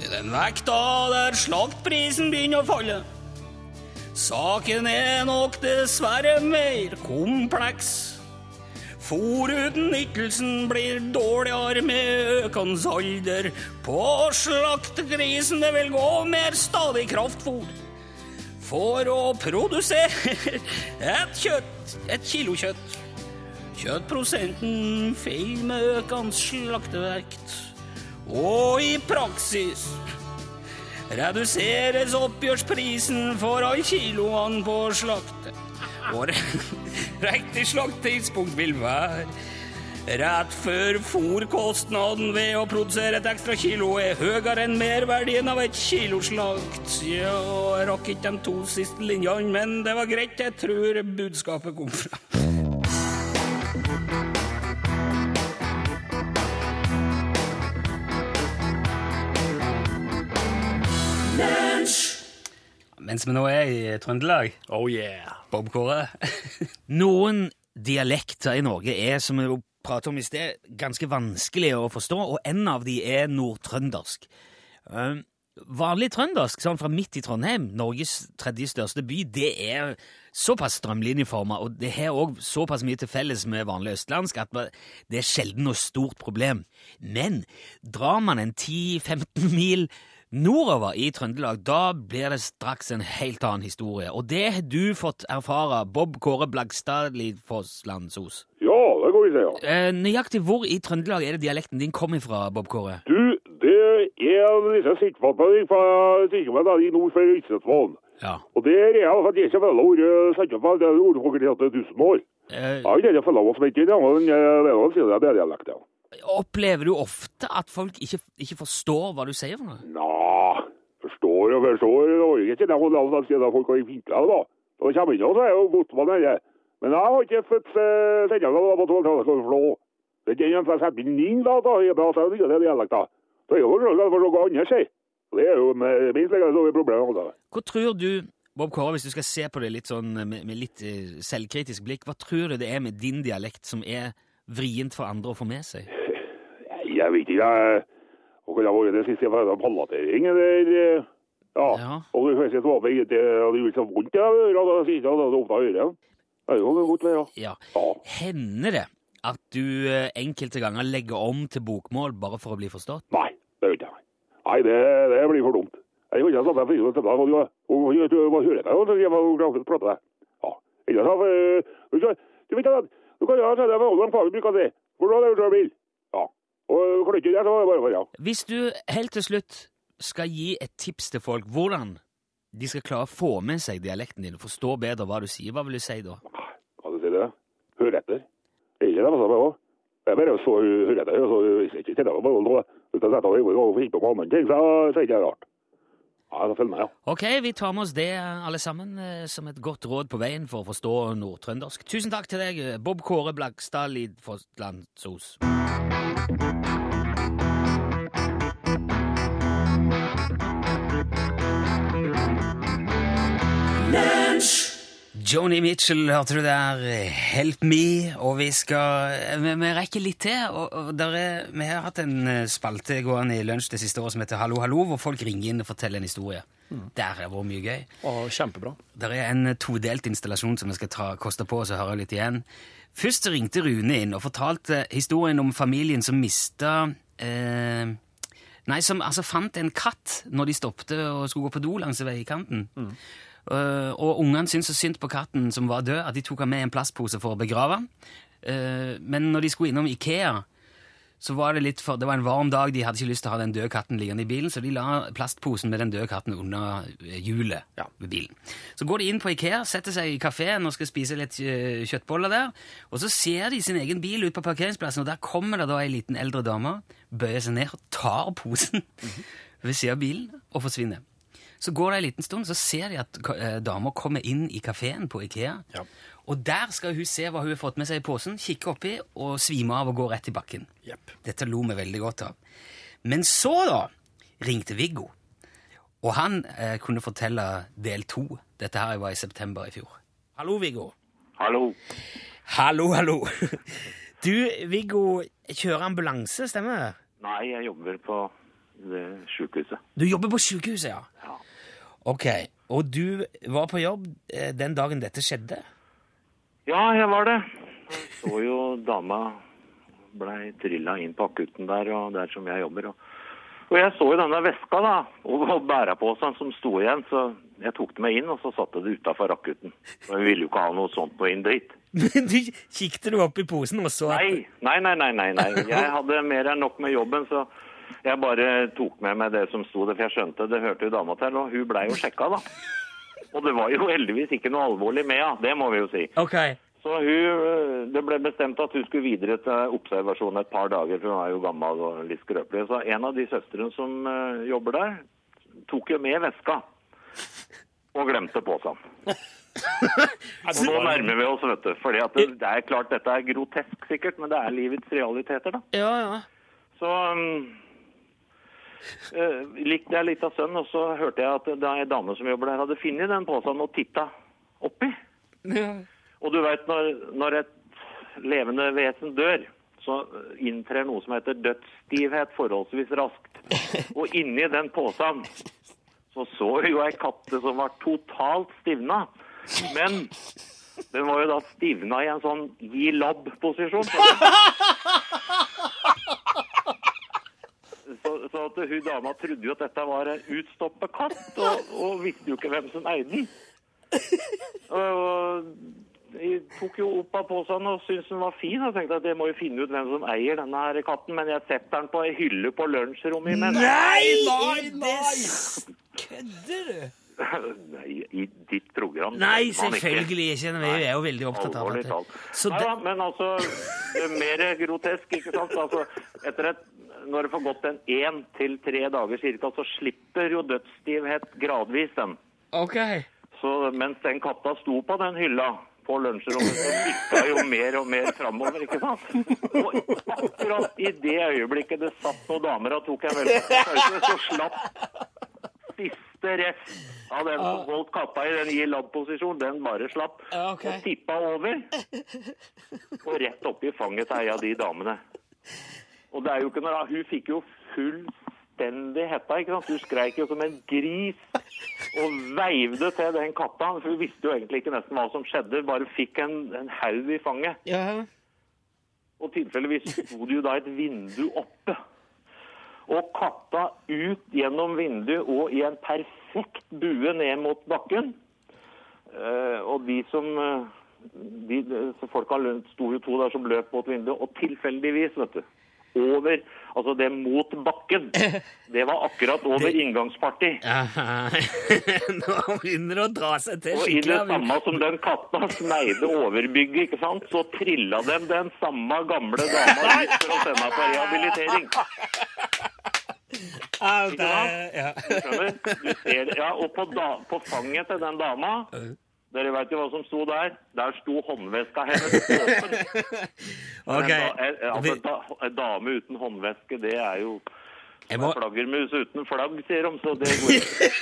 Til den vekta der slaktprisen begynner å falle. Saken er nok dessverre mer kompleks. Fôrutnyttelsen blir dårligere med økende alder. På slaktegrisen det vil gå mer stadig kraftfôr. For å produsere et kjøtt, et kilo kjøtt. Kjøttprosenten faller med økende slaktevekt. Og i praksis reduseres oppgjørsprisen for alle kiloene på slaktet. Og riktig slakttidspunkt vil være Rett før fôrkostnaden ved å produsere et ekstra kilo er høyere enn merverdien av et kiloslakt. Ja, jeg rakk ikke de to siste linjene, men det var greit. Jeg tror budskapet kom fram. Mens vi nå er i Trøndelag Oh yeah. Bob Kåre. Noen dialekter i Norge er, som vi pratet om i sted, ganske vanskelig å forstå, og en av de er nordtrøndersk. Um, vanlig trøndersk, sånn fra midt i Trondheim, Norges tredje største by, det er såpass strømlinjeforma, og det har òg såpass mye til felles med vanlig østlandsk at det er sjelden noe stort problem. Men drar man en 10-15 mil nordover i Trøndelag, da blir det straks en helt annen historie. Og det har du fått erfare, Bob Kåre Blagstad Lidfosslandsos. Ja, det går vi til, ja. Eh, nøyaktig hvor i Trøndelag er det dialekten din kom fra, Bob Kåre? Du, det er liten sittfattning fra Sikkemenn i nord for Ytsetvollen. Ja. Og det er jeg for at jeg ikke følger ord sendt opp av det ordfakultetet til tusen år. Eh, Ja, det er det følger som ikke, det er det er dialekt, ja. opplever du ofte at folk ikke, ikke forstår hva du sier for noe? Nå, forstår og forstår, det var ikke det hun folk har vinkla det da. Da kommer inn og så er jo bortmann her. Men jeg har ikke fått sendinga det på tolv taler skal flå. Det er den jeg setter sette inn inn da, da, jeg prater ikke det dialekta. Så jeg forstår ikke for noe annet sier. Det er jo minst like store problemer. Da. Hva tror du, Bob Kåre, hvis du skal se på det litt sånn med, med litt eh, selvkritisk blikk, hva tror du det er med din dialekt som er vrient for andre å få med seg? Jeg vet ikke, jeg... hva kunne det vært det siste pallatering, eller... eh, Ja, Ja. og det første var det, det gjorde så vondt, ja, da siden jeg hadde det øret. Det er jo godt, ja. Ja. Ja. Hender det at du eh, enkelte ganger legger om til bokmål bare for å bli forstått? Nei, det vet jeg. Nei, det, det blir for dumt. Jeg kan ikke snakke det, og du hva hører det, og jeg var å prate det. Ja, ikke sant, du vet du vet at, du kan gjøre det med Olden Fagen bruker å si, hvor du har det du vil. Ja, og du ikke det, så er det bare ja. Hvis du helt til slutt skal gi et tips til folk hvordan de skal klare å få med seg dialekten din og forstå bedre hva du sier, hva vil du si da? Hva du sier det? Hør etter. Er det også? Er bare så hør etter, og så jeg ikke kjenner meg bare jeg setter meg og finner på andre ting, så er det ikke rart. Ja, følg med, ja. Ok, vi tar med oss det alle sammen eh, som et godt råd på veien for å forstå nordtrøndersk. Tusen takk til deg, eh, Bob Kåre Blakstad Lidfosslandsos. Joni Mitchell, hørte du der? Help me. Og vi skal Vi, vi rekker litt til. Og, og der er, vi har hatt en eh, spalte gående i lunsj det siste året som heter Hallo, hallo, hvor folk ringer inn og forteller en historie. Der har vært mye gøy. Og kjempebra. Der er en eh, todelt installasjon som vi skal ta, koste på oss å høre litt igjen. Først ringte Rune inn og fortalte historien om familien som mista eh, Nei, som altså fant en katt når de stoppte og skulle gå på do langs veikanten. Eh, og ungene syntes så synd på katten som var død, at de tok han med i en plastpose for å begrave han. Eh, men når de skulle innom Ikea, så var det litt for, det var en varm dag, de hadde ikke lyst til å ha den døde katten liggende i bilen, så de la plastposen med den døde katten under hjulet hjulet ved bilen. Så går de inn på Ikea, setter seg i kafeen og skal spise litt eh, kjøttboller der, og så ser de sin egen bil ut på parkeringsplassen, og der kommer det da ei liten eldre dame, bøyer seg ned og tar posen ved siden av bilen og forsvinner. Så går det en liten stund, så ser de at eh, dama kommer inn i kafeen på Ikea. Og der skal hun se hva hun har fått med seg i posen, kikke oppi og svime av og gå rett i bakken. Dette lo vi veldig godt av. Men så, da, ringte Viggo. Og han eh, kunne fortelle del to. Dette her var i september i fjor. Hallo, Viggo. Hallo. Hallo, hallo. Du, Viggo, kjører ambulanse, stemmer det? Nei, jeg jobber på det sykehuset. Du jobber på sykehuset, ja? Ja. Ok, og du var på jobb eh, den dagen dette skjedde? Ja, jeg var det. Jeg så jo dama blei trilla inn på akutten der, og der som jeg jobber. Og, og jeg så jo denne veska da, og, og bærepåsen som sto igjen, så jeg tok det med inn, og så satte det utafor akutten. Og jeg ville jo ikke ha noe sånt på inn dit. Men du kikket du opp i posen og så at nei, nei, nei, nei, nei. Jeg hadde mer enn nok med jobben, så jeg bare tok med meg det som sto der, for jeg skjønte det hørte jo dama til, og hun blei jo sjekka, da. Og det var jo heldigvis ikke noe alvorlig med henne, det må vi jo si. Okay. Så hun, det ble bestemt at hun skulle videre til observasjon et par dager, for hun er jo gammel og litt skrøpelig. Så en av de søstrene som eh, jobber der, tok jo med veska og glemte posen. Og nå nærmer vi oss, vet du. fordi at det, det er klart dette er grotesk sikkert, men det er livets realiteter, da. Ja, ja. Så um, eh, likte jeg litt av sønnen, og så hørte jeg at det er en dame som jobber der, hadde funnet den posen og titta oppi. Og du veit, når, når et levende vesen dør, så inntrer noe som heter dødsstivhet forholdsvis raskt. Og inni den posen så så jo ei katte som var totalt stivna. Men den var jo da stivna i en sånn gi labb-posisjon. Så, så at hun dama trodde jo at dette var en utstoppet katt, og, og visste jo ikke hvem som eide den. Og jeg tok jo opp av posen og syntes den var fin. Og tenkte at jeg må jo finne ut hvem som eier denne her katten. Men jeg setter den på ei hylle på lunsjrommet imens. Nei, nei! Kødder du? Nei, I ditt program Nei, selvfølgelig ikke. Vi er jo veldig opptatt av det. Så Nei da, men altså, det er mer grotesk, ikke sant? Altså, etter et, når det får gått en én til tre dager cirka, så slipper jo dødsstivhet gradvis den. OK. Så mens den katta sto på den hylla på lunsjrommet, så tikka jo mer og mer framover, ikke sant? Og akkurat i det øyeblikket det satt noen damer og tok en velferdspause, så slapp siste rest av den som holdt katta i den gi labb-posisjon, den bare slapp. Okay. Og tippa over. Og rett oppi fanget til ei av de damene. Og det er jo ikke noe Hun fikk jo fullstendig hetta, ikke sant. Hun skreik jo som en gris og veivde til den katta. For hun visste jo egentlig ikke nesten hva som skjedde, bare fikk en, en haug i fanget. ja. Og tilfeldigvis sto det jo da et vindu oppe. Og katta ut gjennom vinduet og i en perfekt bue ned mot bakken. Uh, og de som uh, de, så Folka sto jo to der som løp mot vinduet, og tilfeldigvis, vet du over, altså det mot bakken. Det var akkurat over inngangsparti. Aha. Nå begynner det å dra seg til skikkelig. Og i det samme som den katta sneide overbygget, ikke sant, så trilla dem den samme gamle dama ut for å sende på rehabilitering. Ikke det, sant? Du ser, ja, og på, da, på fanget til den dama, dere vet jo hva som sto der, der sto håndveska hennes åpen. Da, en, altså, da, dame uten håndveske, det er jo som må- flaggermus uten flagg, sier de, så det går ikke.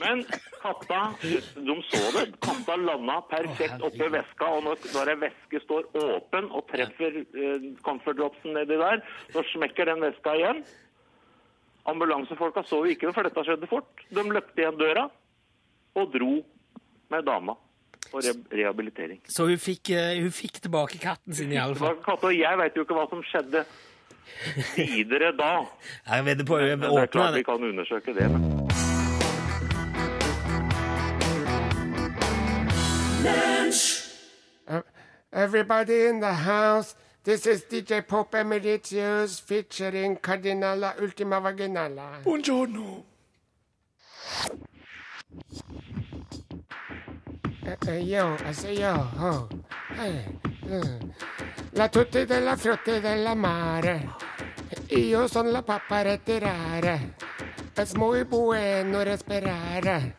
Men katta, de så det. Katta landa perfekt oppi veska, og når, når en veske står åpen og treffer eh, comfort dropsen nedi der, så smekker den veska igjen. Ambulansefolka så jo ikke det, for dette skjedde fort. De løpte igjen døra og dro med dama for re rehabilitering. Så hun fikk, eh, hun fikk tilbake katten sin, i alle fall. Katten, og jeg veit jo ikke hva som skjedde videre da. Jeg vedder på Men det er klart vi kan undersøke det. Men... Everybody in the house, this is DJ Pop Emeritius featuring Cardinala Ultima Vaginala. Buongiorno. Eh, eh, yo, I say yo, ho. Eh, eh. La tutti della frutti della mare. Io son la pappa retirare. Es muy bueno respirare.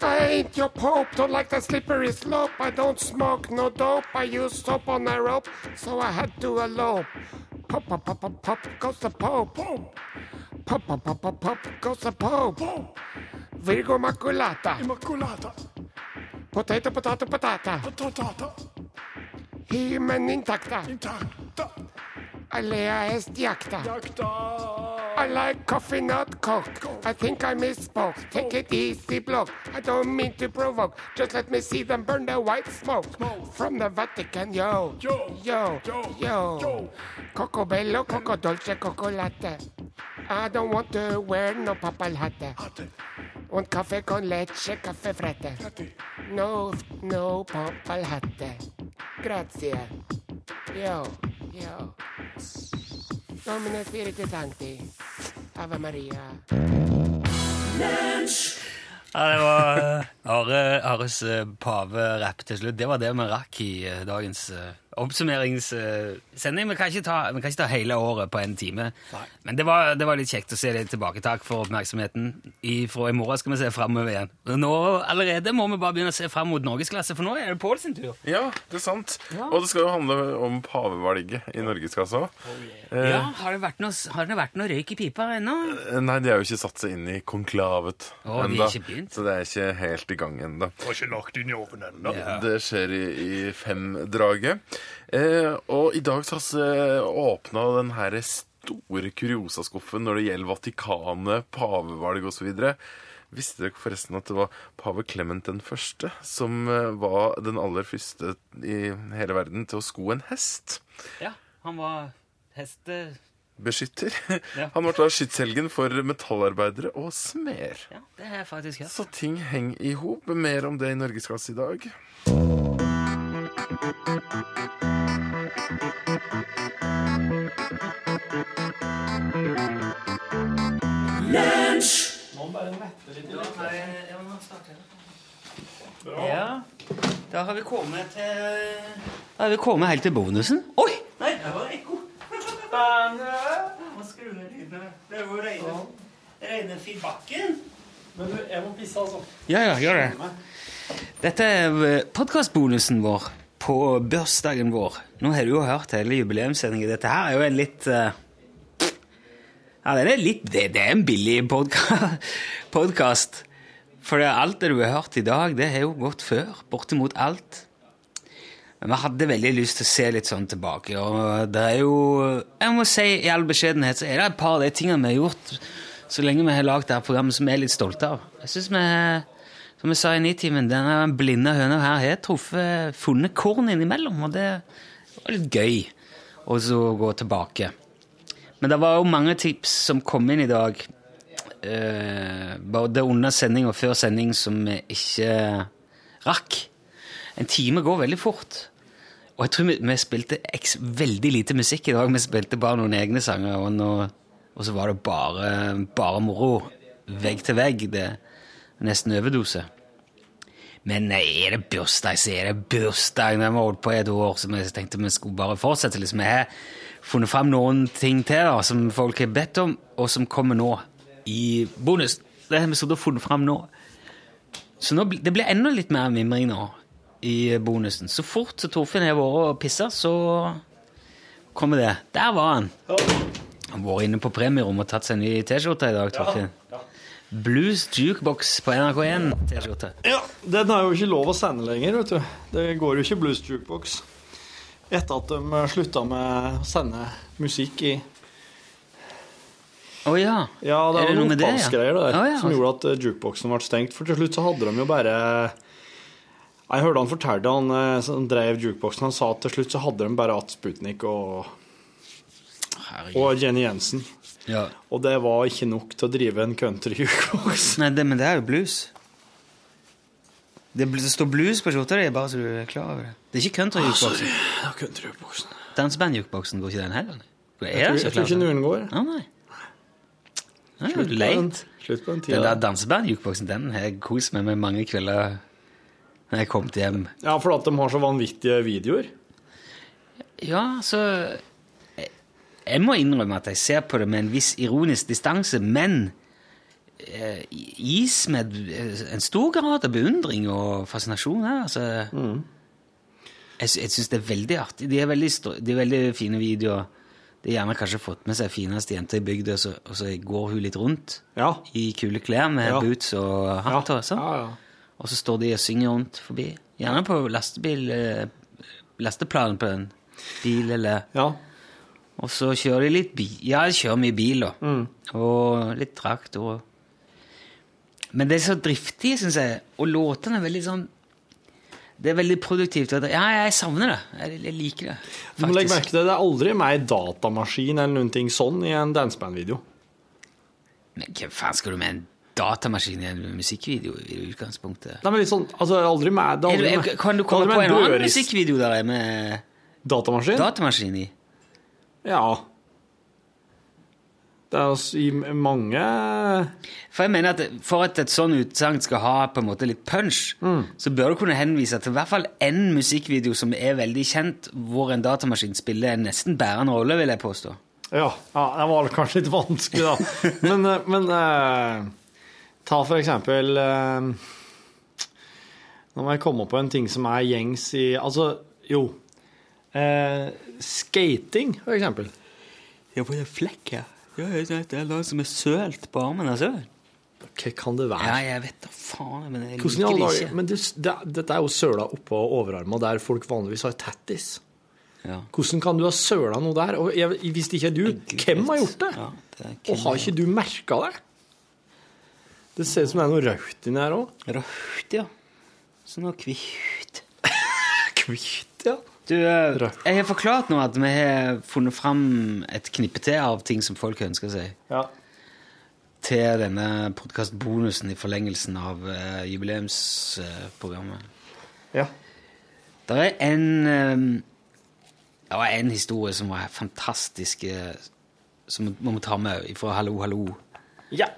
I ain't your pope, don't like the slippery slope. I don't smoke no dope. I use soap on a rope, so I had to elope. Pop, pop, pop, pop, pop goes the pope. Pop, pop, pop, pop, pop goes the pope. Virgo Immaculata. Immaculata. Potato, potato, patata. Patata. Hymen intacta. Intacta. Alea est jacta. Jakta. I like coffee, not coke. I think I misspoke. Take it easy, bloke. I don't mean to provoke. Just let me see them burn the white smoke. From the Vatican, yo. Yo. Yo. Yo. Yo. Yo. Coco bello, coco dolce, coco latte. I don't want to wear no pappalhatte. Und caffè con leche, caffè frette. Hatte. No, no pappalhatte. Grazie. Yo. Yo. Domine Spirite Sancti. Ave Maria. Ja, det var eh, Are, Ares eh, paverapp til slutt. Det var det vi rakk i eh, dagens oppsummeringssending. Vi, kan ikke ta- vi kan ikke ta hele året på en time. Men det var, det var litt kjekt å se litt tilbake. Takk for oppmerksomheten. I, fra i morgen skal vi se framover igjen. Nå allerede må vi bare begynne å se fram mot norgesklasse, for nå er det Pål sin tur. Ja, det er sant. Og det skal jo handle om pavevalget i norgesklasse òg. Ja, Har det vært noe, har det vært noe røyk i pipa ennå? Eh, Nei, de har jo ikke satt seg inn i konklavet oh, begynt? så det er ikke helt i gang ennå. Ovnen ennå. Det skjer i, i femdraget. Eh, og i dag så åpna den herre store kuriosaskuffen når det gjelder Vatikanet, pavevalg osv. Visste dere forresten at det var pave Clement den første som eh, var den aller første i hele verden til å sko en hest? Ja, han var heste... Beskytter. Ja. Han ble da skytshelgen for metallarbeidere og smeder. Ja, det jeg faktisk hørt. Så ting henger i hop. Mer om det i Norgesklasse i dag. Ja, da har vi kommet til Da har vi kommet helt til bonusen. Oi! Nei, det var ekko. Må skru ned lyden. Det er jo reine, reine. Men du, jeg må pisse, altså. Ja, ja, gjør det. Dette er podkastbonusen vår på bursdagen vår. Nå har du jo hørt hele jubileumssendingen. Dette her er jo en litt uh, Ja, det er, litt, det, det er en billig podkast. For alt det du har hørt i dag, det har jo gått før. Bortimot alt. Men vi hadde veldig lyst til å se litt sånn tilbake. Og det er jo Jeg må si i all beskjedenhet så er det et par av de tingene vi har gjort så lenge vi har lagd dette programmet, som vi er litt stolte av. Jeg synes vi, Som jeg sa i Nitimen, denne blinde høna her har truffet funnet korn innimellom, og det var litt gøy å så gå tilbake. Men det var jo mange tips som kom inn i dag, eh, både under sending og før sending, som vi ikke rakk. En time går veldig fort. Og jeg tror vi, vi spilte veldig lite musikk i dag. Vi spilte bare noen egne sanger, og, noe, og så var det bare, bare moro. Vegg til vegg. Det nesten overdose. Men er det bursdag, så er det bursdag. Når vi har holdt på et år, så vi tenkte vi skulle bare fortsette. Liksom. Vi har funnet fram noen ting til da, som folk har bedt om, og som kommer nå i bonus. Det har vi sittet og funnet fram nå. Så nå, det blir enda litt mer mimring nå i bonusen. Så fort Torfinn har vært og pissa, så kommer det. Der var han. Han har vært inne på premierommet og tatt seg en ny T-skjorte i dag, Torfinn. Blues Jukebox på NRK1 Ja, Den er jo ikke lov å sende lenger, vet du. Det går jo ikke Blues Jukebox. Etter at de slutta med å sende musikk i Å ja. Ja, det Er det noe med det, ja? opphavsgreier der oh, ja. som gjorde at eh, jukeboxen ble stengt. For til slutt så hadde de jo bare Jeg hørte han fortalte han eh, som drev jukeboxen, han sa at til slutt så hadde de bare hatt Sputnik og, og Jenny Jensen. Ja. Og det var ikke nok til å drive en country-jukebox. Nei, det, men det er jo blues. Det, det står blues på skjorta di, bare så du er klar over det. Det er ikke country-jukeboksen. Ah, country-jukeboksen. Danseband-jukeboksen går ikke den heller? Er Jeg tror- jeg tror ikke noen går. Ah, nei. Er Slutt på leit. slutt på den Den der danseband-jukeboksen, den har jeg kost meg med mange kvelder når jeg kom hjem. Ja, for at de har så vanvittige videoer. Ja, så jeg må innrømme at jeg ser på det med en viss ironisk distanse, men eh, gis med en stor grad av beundring og fascinasjon her. Altså, Jeg, sy- jeg syns det er veldig artig. De er veldig, de er veldig fine videoer. De har gjerne kanskje fått med seg fineste jenta i bygda, og så, og så går hun litt rundt i kule klær med Ja. boots og hatt og sånn. Og så står de og synger rundt forbi. Gjerne på lastebil, eh, lasteplanen på en bil, eller Og så kjører de litt bil. Ja, de kjører mye bil, da. Og litt traktor. Men det er så driftig, syns jeg. Og låtene er veldig sånn Det er veldig produktivt. Ja, jeg savner det. Jeg, jeg liker det. Du må legge merke til det, det er aldri mer datamaskin eller noen ting sånn i en dansebandvideo. Men hva faen skal du med en datamaskin i en musikkvideo i utgangspunktet? Nei, men litt sånn, altså aldri med aldri med- kan du komme på en annen musikkvideo der er med Datamaskin? datamaskin i? Ja. Det er altså i mange For jeg mener at for at et sånn utsagn skal ha på en måte litt punch, så bør du kunne henvise til i hvert fall én musikkvideo som er veldig kjent, hvor en datamaskin spiller en nesten bærende rolle, vil jeg påstå. Ja, ja det var kanskje litt vanskelig, da. Men, eh, men eh, ta for eksempel eh, Nå må jeg komme på en ting som er gjengs i Altså, jo. Eh, skating, for eksempel. Ja, på det flekk, ja. Ja, det er noe som er sølt på armen. altså. Hva kan det være? Ja, jeg vet da faen, men jeg liker det ikke. Men det, det, dette er jo søla oppå overarmen, der folk vanligvis har tattis. Ja. Hvordan kan du ha søla noe der? Og jeg, hvis det ikke er du, hvem har gjort det? Ja, det er Og har ikke du merka det? Det ser ut som det er noe rødt inni her òg. Rødt, ja. Sånn noe hvitt. Hvitt, ja. Du, eh, jeg har forklart nå at vi har funnet fram et knippe til av ting som folk ønsker seg. Ja. Til denne podkastbonusen i forlengelsen av uh, jubileumsprogrammet. Ja. Det er en um, Det var en historie som var fantastisk, uh, som vi må ta med fra Hallo, hallo. Ja.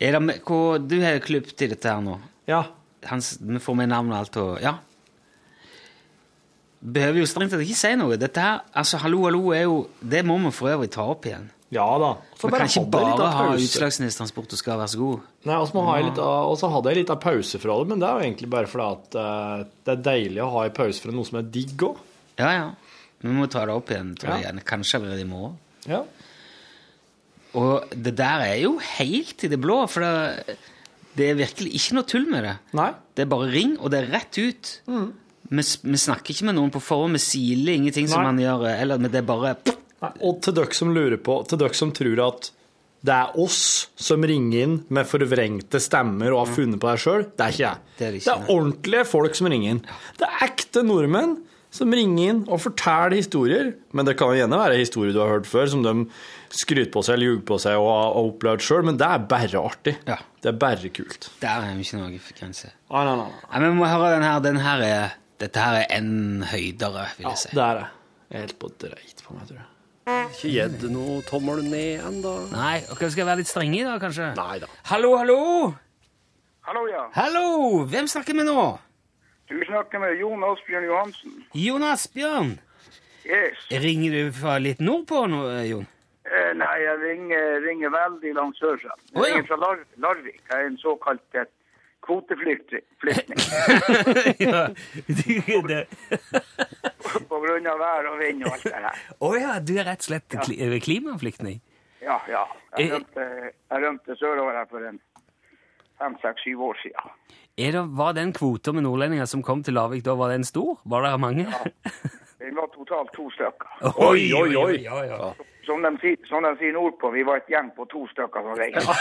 Er det med, hvor, du har klippet i dette her nå. Ja. Hans, vi får med navn og alt og Ja. Behøver jo strengt tatt ikke si noe. Dette her, altså Hallo, hallo er jo Det må vi for øvrig ta opp igjen. Ja da. Vi kan ikke bare ha pause. Utslagsnes og skal være så god. Nei, og så må ha litt av- og så hadde jeg litt av pause fra det, men det er jo egentlig bare fordi at uh, det er deilig å ha en pause fra noe som er digg òg. Ja, ja. Vi må ta det opp igjen, tror jeg. Ja. Kanskje allerede i morgen. Ja. Og det der er jo helt i det blå, for det, det er virkelig ikke noe tull med det. Nei. Det er bare ring, og det er rett ut. Vi, vi snakker ikke med noen på forhånd, vi siler ingenting som Nei. man gjør, eller det er bare Nei, Og til dere som lurer på, til dere som tror at det er oss som ringer inn med forvrengte stemmer og har funnet på det sjøl, det er ikke jeg. Det er ikke, Det er ordentlige folk som ringer inn. Det er ekte nordmenn som ringer inn og forteller historier. Men det kan jo gjerne være historier du har hørt før, som de skryter på seg eller ljuger på seg og har opplevd sjøl, men det er bare artig. Ja. Det er bare kult. Der er vi ikke noe grense. Nei, nei, nei. Nei, vi må høre den her. Den her er, dette her er en høydere, vil Ja, jeg si. det er det. Jeg er helt på dreit på meg, tror jeg. Ikke gitt noe tommel ned ennå. Nei, dere skal jeg være litt strenge i dag, kanskje? Nei da. Hallo, hallo! Hallo, ja. Hallo! Hvem snakker vi nå? Du snakker med Jon Asbjørn Johansen. Jon Asbjørn. Yes. Ringer du fra litt nordpå nå, Jon? Eh, nei, jeg ringer, ringer veldig langt sørfra. Jeg oh, ja. ringer fra Lar Larvik. Jeg er en såkalt eh, kvoteflyktning. ja, det... på grunn av vær og vind og alt det her. Å ja, du er rett og slett kli klimaflyktning? Ja, ja. Jeg Eh, rømte, jeg rømte sørover her for en fem, seks, syv år siden. Det, var den kvota med nordlendinger som kom til Lavik da, var den stor? Var det mange? Vi var totalt to stykker. Oi, oi, oi! Ja, ja. Som de, sier- som de sier nordpå, vi var et gjeng på to stykker som regel.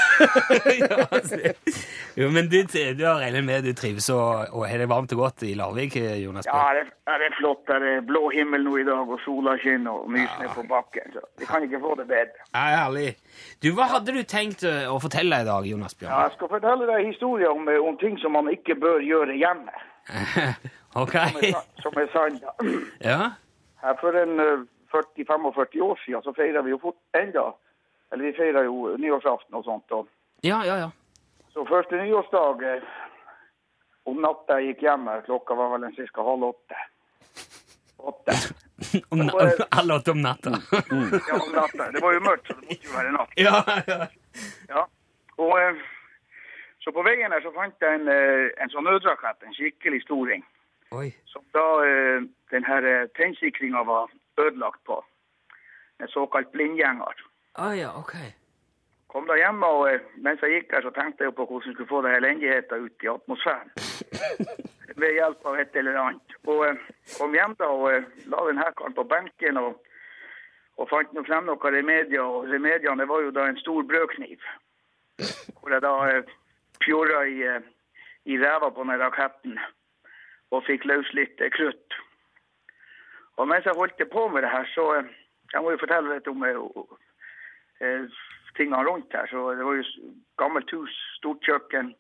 Jo, men du, du har regnet med du trives og, og har det varmt og godt i Larvik, Jonas? Ja, det, ja, det er flott. Det er blå himmel nå i dag, og sola skinner og nysnø på bakken. Så vi kan ikke få det bedre. Ja, herlig. Du, Hva hadde du tenkt eh, å fortelle i dag, Jonas Ja, Bjørn? jeg skal fortelle deg historier om, eh, om ting som man ikke bør gjøre hjemme. ok. Som er, sa- sann. da. Ja? Her For en eh, 40-45 år siden så feirer vi jo fort enda. Eller vi feirer jo nyårsaften og sånt. Og Ja, ja, ja. så første nyårsdag eh, om natta jeg gikk hjem klokka var vel en cirka halv åtte. Åtte. Om, alle åtte om natta. Ja, om natta. Det var jo mørkt, så det måtte jo være natt. ja, ja. Ja. Og eh, så på veien her så fant jeg en, eh, en sånn nødrakett, en skikkelig storing, Oi. som da eh, den her eh, tennsikringa var ødelagt på. En såkalt blindgjenger. Ah, ja, ok. Kom da hjem, og mens jeg gikk her, så tenkte jeg på hvordan jeg skulle få det elendigheten ut i atmosfæren. Ved hjelp av et eller annet. Og kom hjem da og la den her karen på benken og, og fant nå frem noen remedier. Og remediene var jo da en stor brødkniv. Hvor jeg da eh, i, eh, i ræva på den raketten og fikk løs litt eh, krutt. Og mens jeg holdt på med det her, så eh, Jeg må jo fortelle litt om eh, tingene rundt her. Så det var jo gammelt hus, stort kjøkken,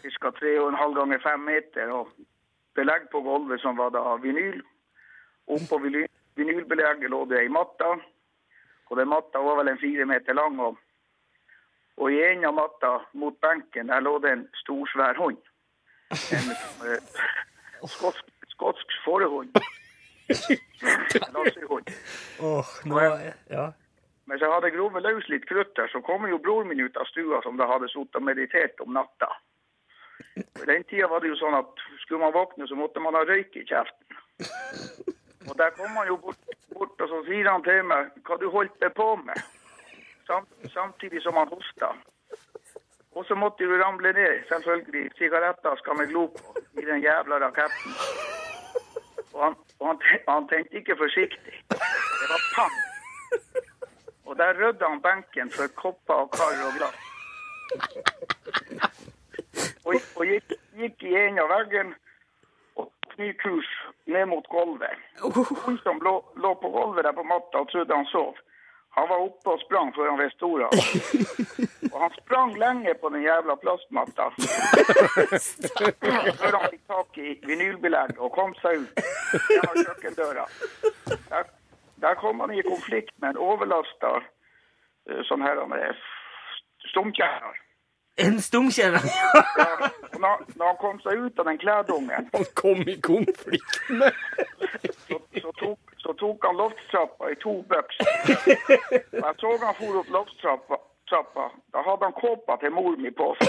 ca. 3,5 ganger 5 meter, og belegg på gulvet som var da vinyl. Oppå vinyl, vinylbelegget lå det ei matte, Og den matta var vel en fire meter lang. Og, og i en av matta mot benken der lå det en stor, svær hund. En eh, skotsk, skotsk fårehund. Lassehund. Oh, nå Ja. Mens jeg hadde grovet løs litt krutt der, så kom jo broren min ut av stua som da hadde sittet og meditert om natta. I den tida var det jo sånn at skulle man våkne, så måtte man ha røyk i kjeften. Og der kom han jo bort, bort og så sier han til meg hva du holdt deg på med. Sam, samtidig som han hosta. Og så måtte du ramle ned, selvfølgelig. Sigaretter skal vi glo på i den jævla raketten. Og han, og han, han tenkte ikke forsiktig. Det var pang. Og der rydda han benken for kopper og kar og glass. Og, og gikk, gikk i en av veggen og tok ny kurs ned mot gulvet. Hun som lå, lå på gulvet der på matta og trodde han sov, han var oppe og sprang før han visste ordet. Og han sprang lenge på den jævla plastmatta. Før han fikk tak i vinylbelegg og kom seg ut gjennom kjøkkendøra. Der, der kom han i konflikt med en overlasta eh, sånn her med stumkjerner. En stumkjenner? ja. når, når han kom seg ut av den klædungen Han kom i konflikt med så, så, tok, så tok han loftstrappa i to bøks. Jeg så han for opp loftstrappa. Trappa. Da hadde han kåpa til mor mi på seg.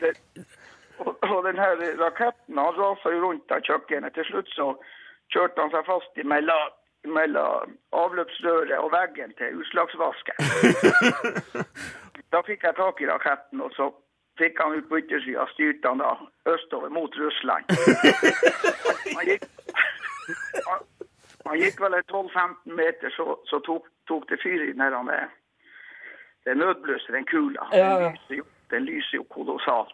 Det- Og, og den her raketten han rasa jo rundt av kjøkkenet. Til slutt så kjørte han seg fast i mellom, mellom avløpsrøret og veggen til utslagsvasken. Da fikk jeg tak i raketten, og så fikk han ut på yttersida. Styrte han da østover mot Russland. Han gikk, han, han gikk vel en 12-15 meter, så, så tok, tok det fyr i den det nødbløset, den kula. Ja, ja. Den lyser jo, den lyser jo kolossalt.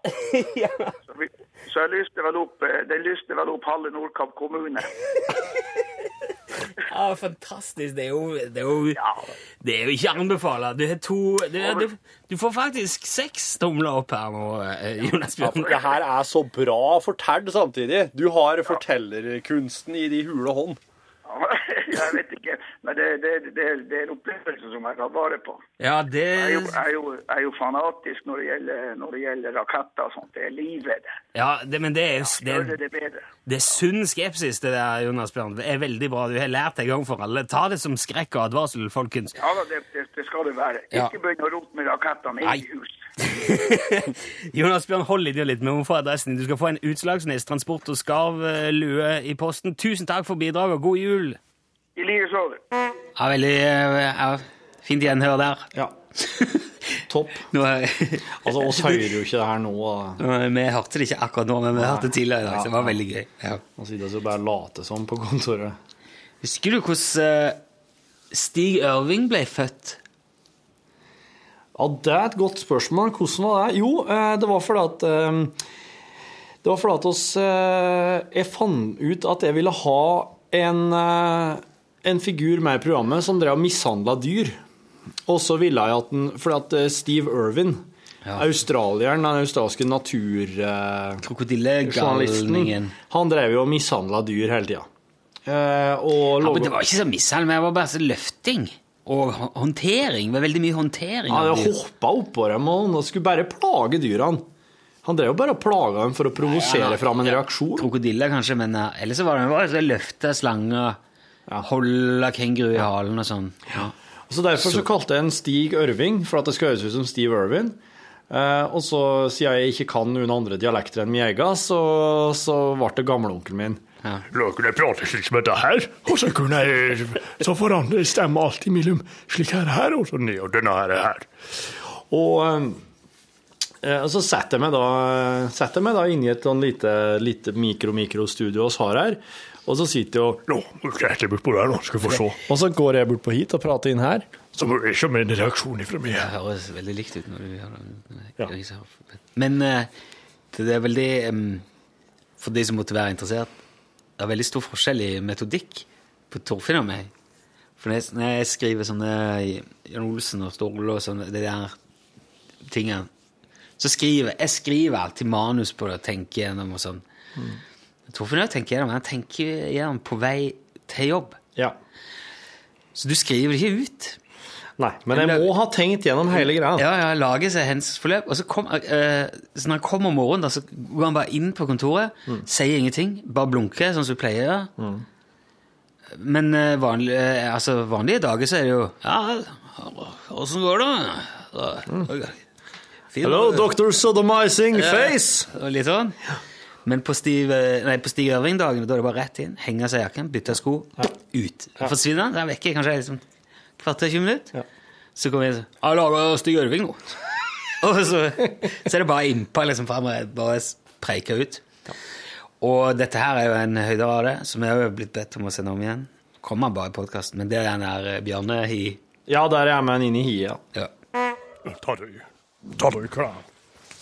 Så, vi, så jeg lyste vel opp, eh, den lyste vel opp halve Nordkapp kommune. Ja, fantastisk. Det er jo, det er jo, det er jo ikke anbefala. Du, du, du, får faktisk seks tomler opp her nå, Jonas Bjørn. Ja, for det her er så bra fortalt samtidig. Du har fortellerkunsten i de hule hånd. Jeg vet ikke, men det, det, det, det er en opplevelse som jeg tar vare på. Ja, det Jeg er jo, jeg er jo, jeg er jo fanatisk når det gjelder, når det gjelder raketter og sånt. Det er livet. Ja, det, men det er, ja, det, det er, det det er sunn skepsis, det der, Jonas Bjørn. Det er veldig bra. Du har lært en gang for alle. Ta det som skrekk og advarsel, folkens. Ja, det, det, det skal det være. Ikke begynne å rote med rakettene i hus. Jonas Bjørn, hold i det litt. Vi må få adressen. Du skal få en Utslagsnes transport og skarv-lue i posten. Tusen takk for bidraget, og god jul! I like så. Ja, veldig eh, ja, Fint gjenhør der. Ja. Topp. Nå, Altså, oss hører jo ikke det her nå. Vi hørte det ikke akkurat nå, men vi hørte det tidligere i dag, så det var veldig gøy. Ja. Og så sitter vi og bare late som på kontoret. Husker du hvordan eh, Stig Ørving ble født? Ja, det er et godt spørsmål. Hvordan var det? Jo, eh, det var fordi at eh, Det var fordi at oss, eh, jeg fant ut at jeg ville ha en, en figur med i programmet som drev og mishandla dyr. Og så ville jeg at den Fordi at Steve Steve Irwin, australieren, den australske naturjournalisten, han drev jo og mishandla dyr hele tida. Eh, og Ja, men det var ikke så mishandling, det var bare så løfting. Og håndtering. Det var veldig mye håndtering. Ja, det dyr. hoppa oppå dem, og han skulle bare plage dyrene. Han drev jo bare og plaga dem for å provosere Ja, fram en reaksjon. Krokodiller, kanskje, men eh, ellers så var det bare å løfte slanger, holde kenguru i halen og sånn. Ja. Så Derfor så kalte jeg en Stig Ørving, for at det skal høres ut som Steve Irvin. Eh, og så, siden jeg ikke kan noen andre dialekter enn min egen, så, så ble det gamleonkelen min. Ja. Da kunne jeg prate slik som dette her, og så kunne jeg Så forandrer stemma alltid imellom slik her her og så ned og denne her her. Og og så setter jeg meg da, setter jeg meg da inn i et sånn lite, lite mikro-mikrostudio vi har her, og så sitter jeg og Nå må du rette bort på der, nå skal vi få se. Og så går jeg bort på hit og prater inn her. Så må vi se med en reaksjon ifra meg. Det høres veldig likt ut når du gjør det. Men eh, det er veldig For de som måtte være interessert, det er veldig stor forskjell i metodikk på Torfinn og meg. For når jeg, når jeg skriver sånne Jan Olsen og Storle og sånne de der tingene, så skriver jeg skriver alltid manus på det og tenker gjennom og sånn. Torfinn også tenker gjennom, han tenker gjennom på vei til jobb. Ja. Så du skriver det ikke ut. Nei, men jeg må ha tenkt gjennom hele greia. Ja, ja, lage seg hendelsesforløp. Og så, kom, eh, så når han kommer om morgenen, da, så går han bare inn på kontoret, Mm. sier ingenting, bare blunker, sånn som du pleier å gjøre. Men eh, vanlig, eh, altså, vanlige dager så er det jo Ja, åssen går det? Da- Fin- Mm. Hello, Dr. Sodomizing Ja, face! og Litt sånn. Men på Stiv, nei, på Stig Ørving-dagene, da er det bare rett inn, henge seg i jakken, bytte sko, ut. Forsvinner han, Det er han vekke i kanskje liksom, kvarter 20 minutter. Så kommer jeg sånn Jeg lager Stig Ørving nå. og så, så er det bare innpå, liksom, fremover, bare preiker ut. Og dette her er jo en høyderade som jeg har blitt bedt om å sende om igjen. Kommer bare i podkasten, men det er den der bjørnehi. Hi. Ja, der er jeg med en inn i hiet, ja. Ta deg, ta deg klar.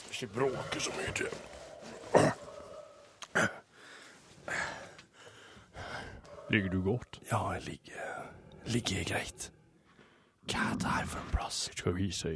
Ikke bråke så mye til. Ligger du godt? Ja, jeg ligger, ligger greit. Hva er det her for en plass? Jeg skal vise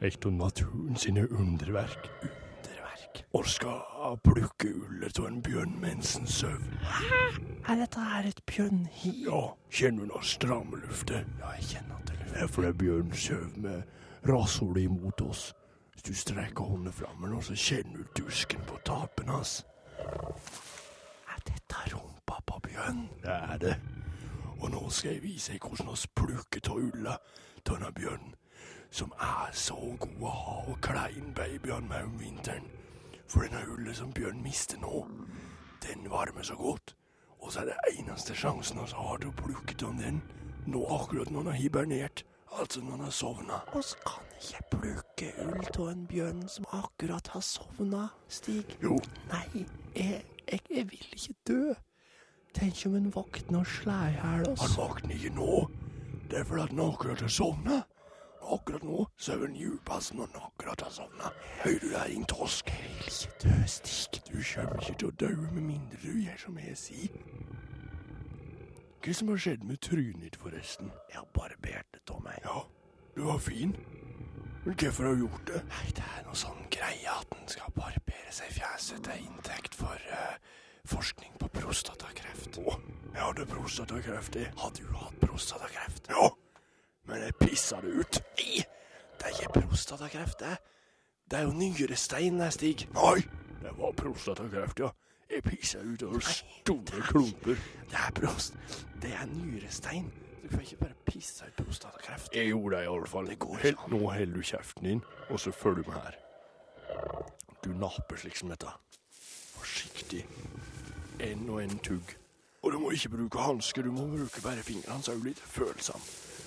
et av naturen sine underverk. Underverk? Og skal plukke ullet av en bjørn mens den sover. Hæ? Er dette her et bjørnhi? Ja, kjenner du noe stramme luftet? Ja, jeg kjenner at det Det er fordi bjørnen sover med rassholet imot oss. Hvis du strekker hånden fram, nå, så kjenner du dusken på tapen hans. Er dette rumpa på bjørn? Det er det. Og nå skal jeg vise deg hvordan vi plukker av ulla av denne bjørnen, som er så god å ha og klein babyene med om vinteren. For denne hullet som bjørnen mister nå, den varmer så godt. Og så er det eneste sjansen vi har til å plukke av den, nå akkurat når han har hibernert, altså når han har sovna. Oss kan ikke plukke ull av en bjørn som akkurat har sovna, Stig. Jo. Nei, jeg, jeg, jeg vil ikke dø. Tenk om en våkner og slår i hjel oss. Han våkner ikke nå. Det er fordi han akkurat har sovna. Akkurat nå sover han djupest når han akkurat har sovna. Hører du det, din tosk? Jeg vil ikke dø, Stig. Du kommer ikke til å dø med mindre du gjør som jeg sier. Hva som har skjedd med trynet ditt, forresten? Jeg har barbert det av meg. Ja, du var fin. Men hvorfor har du gjort det? Nei, det er noe sånn greie at en skal barbere seg i fjeset til inntekt for eh, forskning på prostatakreft. Å, jeg hadde prostatakreft, jeg. Har du hatt prostatakreft? Ja, men jeg pissa det ut. Nei, det er ikke prostatakreft, det. Det er jo nyrestein, det, Stig. Nei, det var prostatakreft, ja. Jeg pissa ut av store klumper. Det er prost. Det er nyrestein. Du får ikke bare pisse ut prostatakreft. Jeg gjorde det i alle fall. Det går ikke an. nå holder du kjeften din, og så følger du med her. Du napper slik som dette. Forsiktig. En og en tugg. Og du må ikke bruke hansker, du må bruke bare fingrene, så er du litt følsom.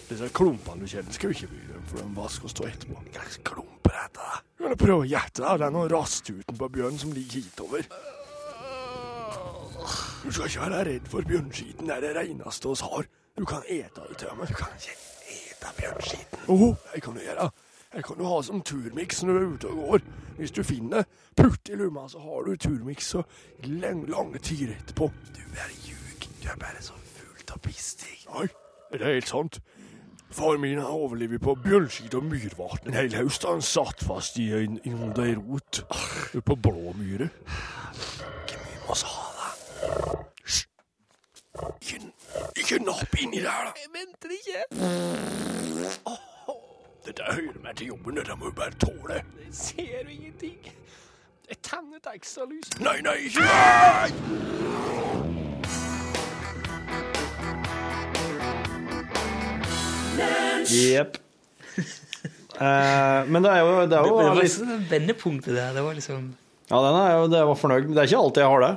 Disse klumpene du kjenner, skal vi ikke bry deg om, for de vasker og stå etterpå. Hva slags klumper er dette? Du kan prøve da. Det er noen rastuten på bjørn som ligger hitover. Du skal ikke være redd for bjørnskiten. Det er det reneste oss har. Du kan ete det til og med. Du kan ikke ete bjørnskiten. Jo, det kan du gjøre. Det kan jo ha som turmiks når du er ute og går. Hvis du finner putt i lomma, så har du turmiks så lange, lange tider etterpå. Du er ljug. Du er bare så fullt av piss, Stig. Nei, det er helt sant. Far min har overlevet på bjørnskit og myrvann. En hel høst han satt fast i en, i en rot på Blåmyre. myre. Hvor mye må vi ha, da? Hysj! Ikke, ikke napp inni der, da. Jeg venter ikke. Dette hører meg til jobben, dette må du bare tåle. Jeg ser du ingenting. Jeg tenner et ekstra lys. Nei, nei, ikke nei! Jepp. uh, men det er jo, det er jo Det var litt, sånn vendepunktet der. Det var liksom Ja, den er jo, det var fornøyd. Det er ikke alltid jeg har det.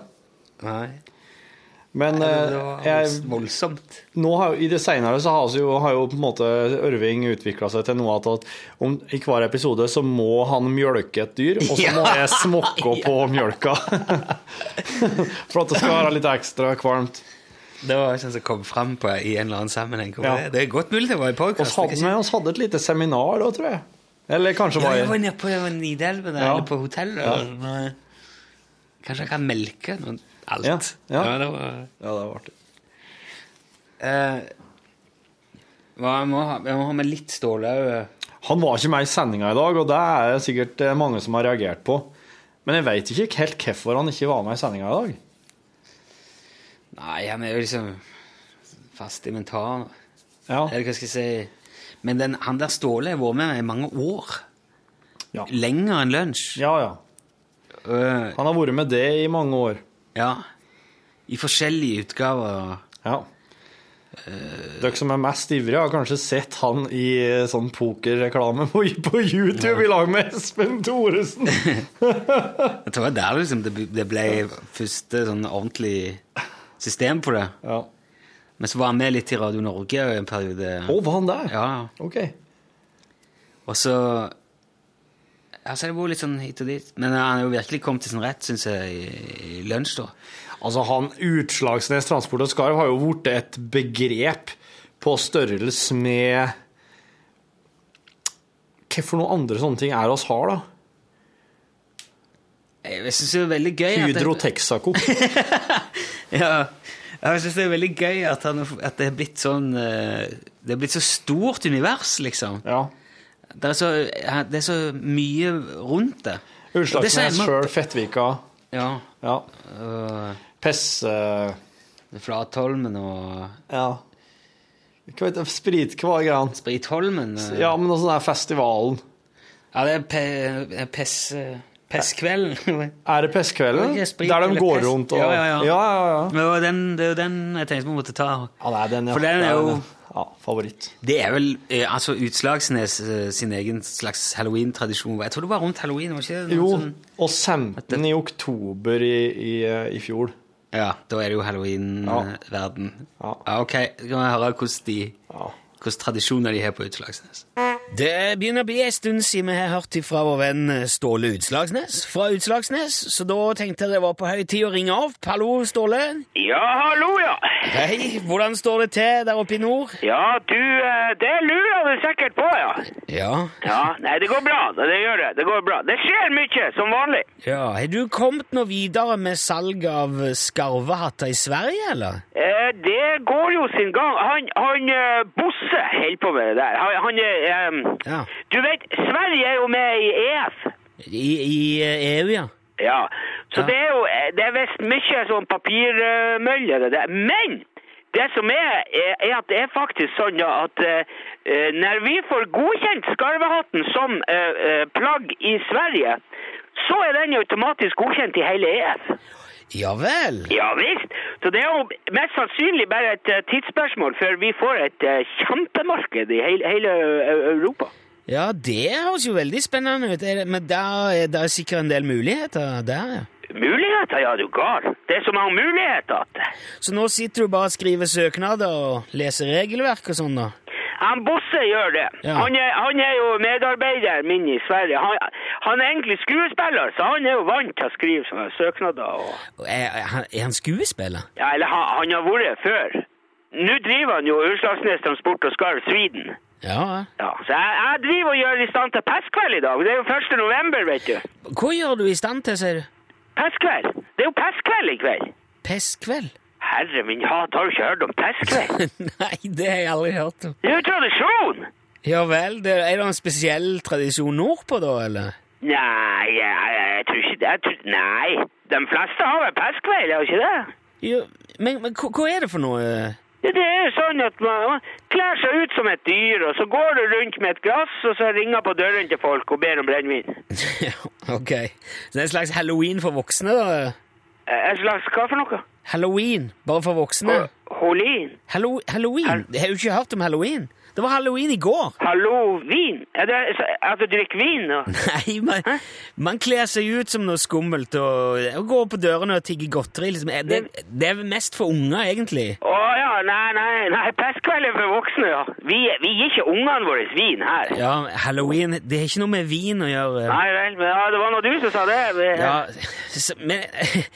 Nei. Men eh, det var jeg, voldsomt. nå har, i det senere så har, jo, har jo på en måte Ørving utvikla seg til noe at, at om, i hver episode så må han mjølke et dyr, og så må jeg smokke på mjølka. For at det skal være litt ekstra kvalmt. Det var sånn som kom fram på i en eller annen sammenheng. Ja. det, det er godt mulig det var i podkast. vi hadde et lite seminar da, tror jeg. Eller kanskje Ja, var jeg var nede på Nidelven Ja. eller på hotellet. Ja. Kanskje jeg kan melke noe, alt. Ja, ja. det var... Ja, det var artig. Eh, hva, jeg, må ha, jeg må ha med litt Ståle òg. Han var ikke med i sendinga i dag, og det er det sikkert eh, mange som har reagert på. Men jeg veit ikke helt hvorfor han ikke var med i sendinga i dag. Nei, han er jo liksom fast inventar. Ja. Eller hva skal jeg si Men den, han der Ståle har vært med meg i mange år. Lenger enn lunsj. Ja, ja. Han har vært med det i mange år. Ja. I forskjellige utgaver. Ja. Dere som er mest ivrige, har kanskje sett han i sånn pokerreklame på, på YouTube i lag med Espen Thoresen. Jeg tror det var der liksom, det ble første sånn ordentlig system på det. Ja. Men så var han med litt i Radio Norge en periode. Å, var han der? Ja. Ok. Og så Altså, det var litt sånn hit og dit. Men han har jo virkelig kommet til sin rett, syns jeg, i, i lunsj, da. Altså, han Utslagsnes Transport og Skarv har jo blitt et begrep på størrelse med Hva for noen andre sånne ting er oss har, da? Jeg syns det er veldig gøy at det- Hydro Texaco. Ja, jeg syns det er veldig gøy at, han, at det er blitt sånn eh, Det er blitt så stort univers, liksom. Det, er så, det er så mye rundt det. Utslagsnes sjøl, Fettvika. Ja. Ja. Uh, Pesse Flatholmen og Ja. Hva heter? Sprit... Hva er greia? Spritholmen? eh. Ja, men også den festivalen. Ja, det er pe, pess, Pesskvelden. Er det Pesskvelden? Der de går rundt og Ja, ja, ja. ja, ja, ja. Det er jo den jeg tenkte vi måtte ta. Ja, er den, ja. For den er jo Ja, favoritt. Det er vel eh, altså Utslagsnes eh, sin egen slags halloween-tradisjon. Jeg tror det var rundt halloween. var ikke det? Jo, sånn- og 15. i oktober i, i, i fjor. Ja, da er det jo halloween-verden. Ja. ok. Så kan vi høre hvordan, de, hvordan tradisjoner de har på Utslagsnes. Det begynner å bli en stund siden vi har hørt fra vår venn Ståle Utslagsnes fra Utslagsnes, så da tenkte jeg det var på høy tid å ringe opp. Hallo, Ståle. Ja, hallo, ja. Hei, hvordan står det til der oppe i nord? Ja, du, eh, det lurer du sikkert på, ja. Ja. Ja, nei, det går bra, det gjør det. Det går bra. Det skjer mye, som vanlig. Ja, Har du kommet noe videre med salget av skarvehatter i Sverige, eller? Eh, det går jo sin gang. Han, han eh, Bosse holder på med det der. Han, han eh, Ja. Du vet, Sverige er jo med i EF. I, i eh, EU, ja. Ja, så det er jo eh, det er visst mye sånn papirmølle det der. Men det som er, er, at det er faktisk sånn ja, at eh, når vi får godkjent skarvehatten som eh, eh, plagg i Sverige, så er den automatisk godkjent i hele EF. Ja vel? Ja visst. Så det er jo mest sannsynlig bare et eh, tidsspørsmål før vi får et eh, kjempemarked i hele, hele Europa. Ja, det høres jo veldig spennende ut. Men der er det sikkert en del muligheter der, ja. Muligheter, ja, du gal. Det er så mange muligheter at Så nå sitter du bare og skriver søknader og leser regelverk og sånn, da? Han Bosse gjør det. Ja. Han, er, han er jo medarbeider min i Sverige. Han, han er egentlig skuespiller, så han er jo vant til å skrive sånne søknader. Og, Er, er, han- er skuespiller? ja, eller han, han har vært før. Nå driver han jo Utslagsnes Transport og Skarv Sweden. Ja. Ja, så jeg, jeg driver og gjør i stand til pestkveld i dag. Det er jo 1. november, vet du. Hva gjør du i stand til, sier du? Pestkveld. Det er jo pestkveld i kveld. Pestkveld? Herre min hat, har du ikke hørt om pestkveld? Nei, det har jeg aldri hørt om. Det er jo tradisjon. Ja vel, det, er det en spesiell tradisjon nordpå, da, eller? Nei, jeg, jeg tror ikke det. Tror, nei, de fleste har vel pestkveld, har ikke det? Jo, men, men hva, er det for noe? Ja, det er jo sånn at man, man kler seg ut som et dyr, og så går du rundt med et glass, og så ringer på døren til folk og ber om brennevin. Ok, så det er en slags halloween for voksne, da? Eh, En slags hva for noe? Halloween, bare for voksne? Halloween? Hallo halloween? Jeg har jo ikke hørt om halloween. Det var halloween i går. Halloween? Er det at du drikker vin? nå? Nei, man, man kler seg ut som noe skummelt og, og går på dørene og tigger godteri. Liksom. Det, det er mest for unger, egentlig. Å ja, nei, nei, nei, pestkveld er for voksne, ja. Vi, vi gir ikke ungene våre vin her. Ja, halloween Det har ikke noe med vin å gjøre. Nei vel, men ja, det var nå du som sa det. Men, Ja, men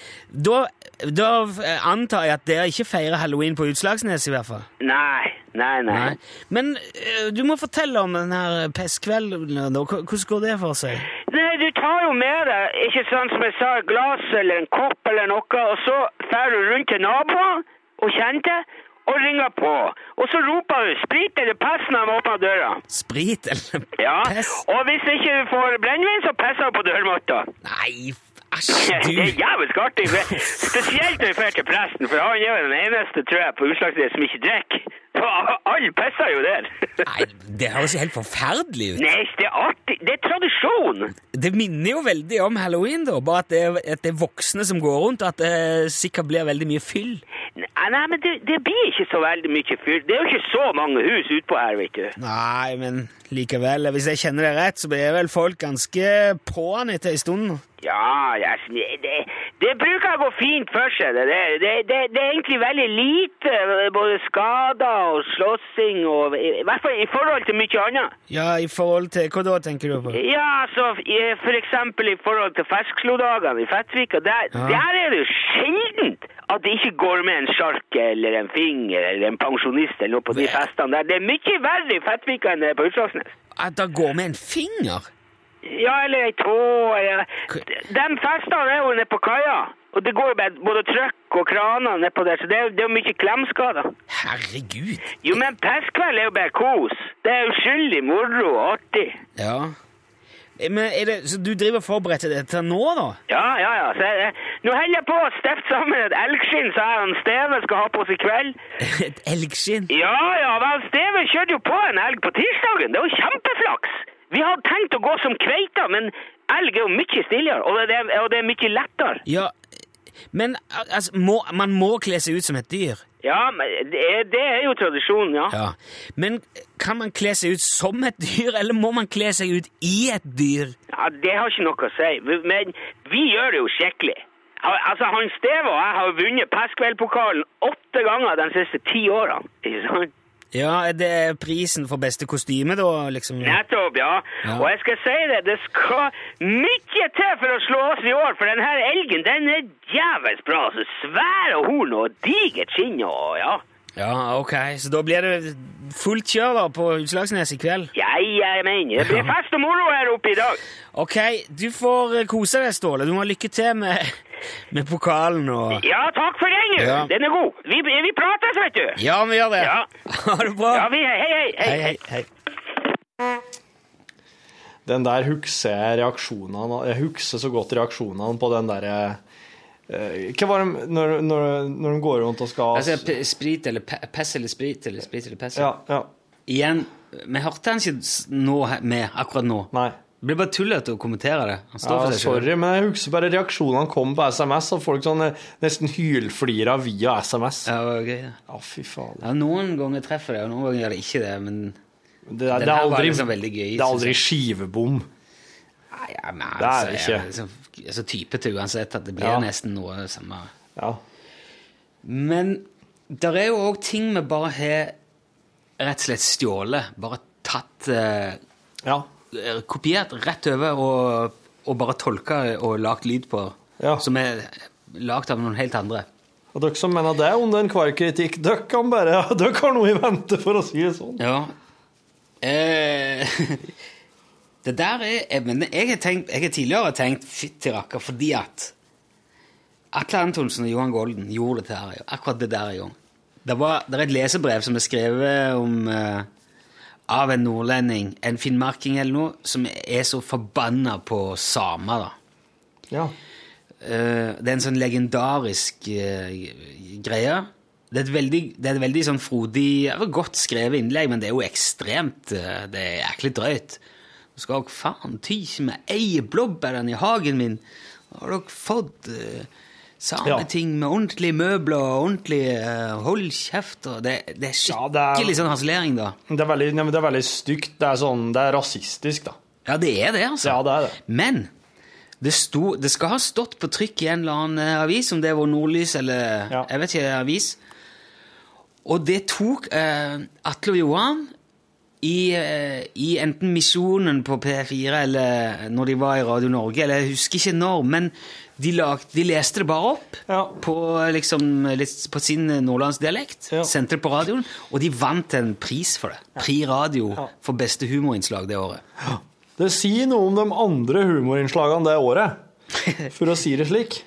da, da antar jeg at dere ikke feirer halloween på Utslagsnes, i hvert fall. Nei, nei, nei. Men uh, du må fortelle om den her pestkvelden. Hvordan går det for seg? Nei, du tar jo med deg, ikke sant, som jeg sa, et glass eller en kopp eller noe, og så drar du rundt til naboer og kjente, og ringer på. Og så roper du sprit eller pess når de åpner døra. Sprit eller Ja, og hvis ikke du får brennevin, så pisser du på dørmatta. Nei, Det er jævlig artig. Spesielt når jeg drar til presten, for han er jo den eneste, tror jeg, på Utslagsnes som ikke drikker. Så Alle pisser jo der. Nei, Det høres jo helt forferdelig ut. Nei, det er artig. Det er tradisjon. Det minner jo veldig om halloween, da, bare at det, at det er voksne som går rundt, at det sikkert blir veldig mye fyll. Nei, nei, men det, det blir ikke så veldig mye fyll. Det er jo ikke så mange hus utpå her, vet du. Nei, men likevel, hvis jeg kjenner det rett, så blir vel folk ganske på'n etter ei stund. Ja, er det, det bruker å gå fint for seg. Det, det, det, det er egentlig veldig lite både skader og slåssing, og, i hvert fall i forhold til mye annet. Ja, i forhold til Hva da, tenker du på? Ja, altså, for eksempel i forhold til Feskslo-dagene i Fettvika, der, Ja. der er det jo sjeldent at det ikke går med en sjark eller en finger eller en pensjonist eller noe på de festene der. Det er mye verre i Fettvika enn det er på Utslagsnes. At det går med en finger? Ja, eller ei tå, eller De festene er jo nede på kaia. Og det går jo både trøkk og kraner nedpå der, så det er, jo- det er jo mye klemskader. Herregud. Jo, men pestkveld er jo bare kos. Det er uskyldig moro og artig. Ja. Men er det, så du driver og forbereder til nå, da? Ja, ja, ja. Så jeg, nå holder jeg på å stifte sammen et elgskinn som jeg og Steve skal ha på oss i kveld. Et elgskinn? Ja, ja, vel, Steve kjørte jo på en elg på tirsdagen. Det var kjempeflaks. Vi har tenkt å gå som kveita, men elg er jo mye stillere, og det, er- og det er mye lettere. Ja, men altså, må, man må kle seg ut som et dyr. Ja, det er, det er jo tradisjonen, ja. Ja. Men kan man kle seg ut som et dyr, eller må man kle seg ut i et dyr? Ja, Det har ikke noe å si, men vi gjør det jo skikkelig. Altså, han Steve og jeg har vunnet Pestkveldpokalen åtte ganger de siste ti årene. Ikke sant? Ja, er det prisen for beste kostyme, da? liksom? Nettopp, ja. Ja. Og jeg skal si det, det skal mye til for å slå oss i år, for den her elgen, den er djevelsk bra. Altså, svære horn og digert skinn og ja. Ja, ok. Så da blir det fullt kjør da på Utslagsnes i kveld? Ja, jeg mener, det blir fest og moro her oppe i dag. Ok, du får eh, kose deg, Ståle. Du må ha lykke til med, med pokalen og Ja, takk for den. Ja. Den er god. Vi, vi prates, vet du. Ja, vi gjør det. Ja. Ha det bra. Ja, vi, hei, hei, hei. Hei, hei, hei. Den der husker jeg reaksjonene Jeg husker så godt reaksjonene på den derre eh, Hva var det når, når, når de går rundt og skal Altså, sprit eller pe pess eller sprit eller sprit eller pess. Ja, ja. Igjen, vi hørte han ikke nå med akkurat nå. Nei. Det blir bare tullete å kommentere det. Han står Ja, for seg selv. sorry, men jeg husker bare reaksjonene kom på SMS, og folk sånn eh, nesten hylflira via SMS. Ja, gøy, ja. Ja, fy faen. Ja, noen ganger treffer det, og noen ganger gjør det ikke det, men Det, er- det, er her var aldri, liksom veldig gøy, det er aldri skivebom. Nei, ja, men Det er altså, det ikke. jeg er så typete uansett at det blir Ja. nesten noe samme. Ja. Men det er jo òg ting vi bare har rett og slett stjålet. Bare tatt eh, ja. Kopiert rett over og, og bare tolka og lagt lyd på. Som er lagd av noen helt andre. Og dere som mener det er under enhver kritikk, dere kan bare Dere har noe i vente, for å si det sånn. Ja. Eh, det der er men jeg har, tenkt, jeg har tidligere tenkt fytti rakker fordi at Atle Antonsen og Johan Golden gjorde det her, akkurat det der i gang. Det, var, det er et lesebrev som er skrevet om uh, av en nordlending, en finnmarking eller noe, som er så forbanna på samer, da. Ja. Uh, det er en sånn legendarisk uh, greie. Det er et veldig, det er et veldig sånn frodig Godt skrevet innlegg, men det er jo ekstremt Det er jæklig drøyt. Du skal dere faen tyke med eie blåbærene i hagen min. Har dere fått uh, sameting med ordentlige møbler og ordentlig uh, Hold kjeft og Det, det er skikkelig sånn harselering, da. Det er veldig, ja, det er veldig stygt. Det er, sånn, det er rasistisk, da. Ja, det er det, altså. Ja, det er det. Men det, sto, det skal ha stått på trykk i en eller annen eh, avis, om det var Nordlys eller jeg vet ikke, avis. Og det tok eh, Atle og Johan i, eh, i enten Misjonen på P4 eller når de var i Radio Norge, eller jeg husker ikke når, men de, lag, de leste det bare opp på, liksom, på sin nordlandsdialekt, sendte det på radioen, og de vant en pris for det. Pri Radio for beste humorinnslag det året. Det sier noe om de andre humorinnslagene det året, for å si det slik.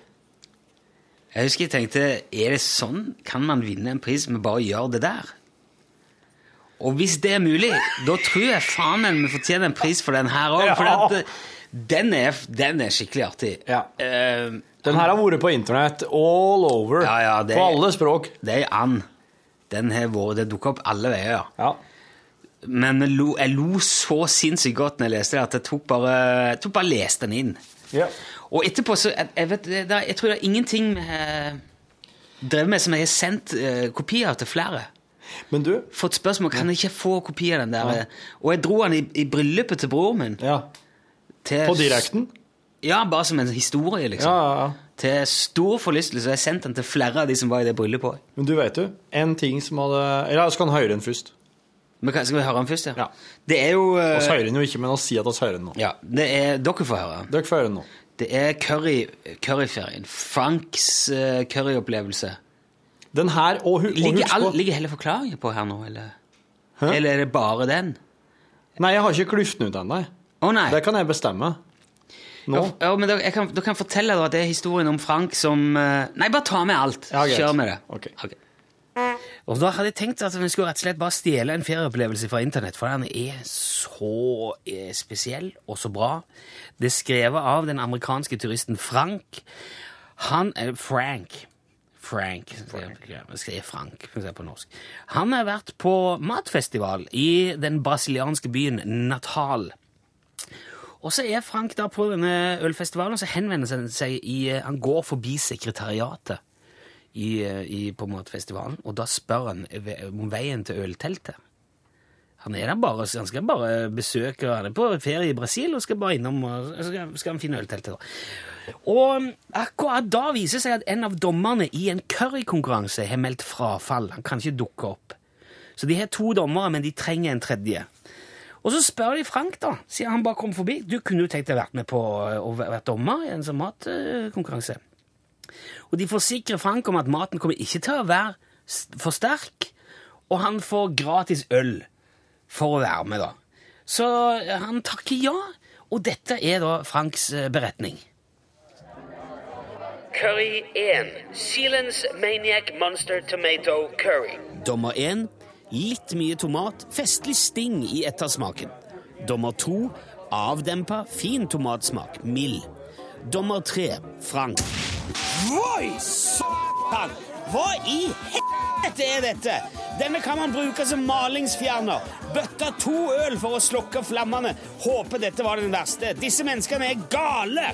Jeg husker jeg tenkte, er det sånn? Kan man vinne en pris med bare å gjøre det der? Og hvis det er mulig, da tror jeg faen meg vi fortjener en pris for den her òg. Ja. For at, eh, Den er, den er skikkelig artig. Eh, Den her har vært på internett all over. Ja, ja, det, på alle språk. Det er an. Den har vært, det dukker opp alle veier. Men jeg lo, jeg lo så sinnssykt godt når jeg leste det, at jeg tok bare, jeg tok bare leste den inn. Og etterpå så jeg, vet, jeg tror det er ingenting har drevet med som jeg har sendt eh, kopier til flere. Men du Fått spørsmål kan jeg ikke få kopi av den der. Og jeg dro den i, i bryllupet til broren min. Til- På direkten? Ja, bare som en historie, liksom. Ja, ja, ja. Til stor forlystelse. Jeg sendte den til flere av de som var i det bryllupet. Men du vet jo, en ting som hadde Eller skal han høre den først? Men skal vi høre den først, ja? Det er jo uh, Vi hører den jo ikke, men vi sier at vi hører den nå. Ja, det er, Dere får høre. Dere får høre den nå. Det er curry, curryferien. Franks uh, curryopplevelse. Den her, og, og ligger, all, ligger hele forklaringen på her nå, eller? Eller er det bare den? Nei, jeg har ikke klyften ut ennå. Oh, nei. Det kan jeg bestemme. Nå. Ja, men da, jeg kan, da kan jeg fortelle deg at det er historien om Frank som eh, Nei, bare ta med alt. Ja. Kjør med det. Ok. Og da hadde jeg tenkt at vi skulle rett og slett bare stjele en ferieopplevelse fra internett, for den er så eh, spesiell og så bra. Det er skrevet av den amerikanske turisten Frank. Han er Frank. Frank. Frank. skriver Frank på norsk. Han har vært på matfestival i den brasilianske byen Natal. Og så er Frank da på denne ølfestivalen, og så henvender han seg i Han går forbi sekretariatet i, i, på matfestivalen, og da spør han om veien til ølteltet. Han er der bare, han skal bare besøke Han er på ferie i Brasil og skal bare innom og skal, skal han finne ølteltet. da. Og akkurat da viser det seg at en av dommerne i en currykonkurranse har meldt frafall. Han kan ikke dukke opp. Så de har to dommere, men de trenger en tredje. Og så spør de Frank, da, siden han bare kom forbi. Du kunne jo tenkt deg vært med på å være dommer i en sånn matkonkurranse. Og de forsikrer Frank om at maten kommer ikke til å være for sterk, og han får gratis øl for å være med, da. Så han takker ja, og dette er da Franks eh, beretning. Curry 1. Sealands Maniac Monster Tomato Curry. Dommer 1. Litt mye tomat, festlig sting i ettersmaken. Dommer 2. Avdempa, fin tomatsmak, mild. Dommer 3. Frank. Voi, satan! Hva i helvete er dette? Denne kan man bruke som malingsfjerner. Bøtta to øl for å slokke flammene. Håper dette var den verste. Disse menneskene er gale!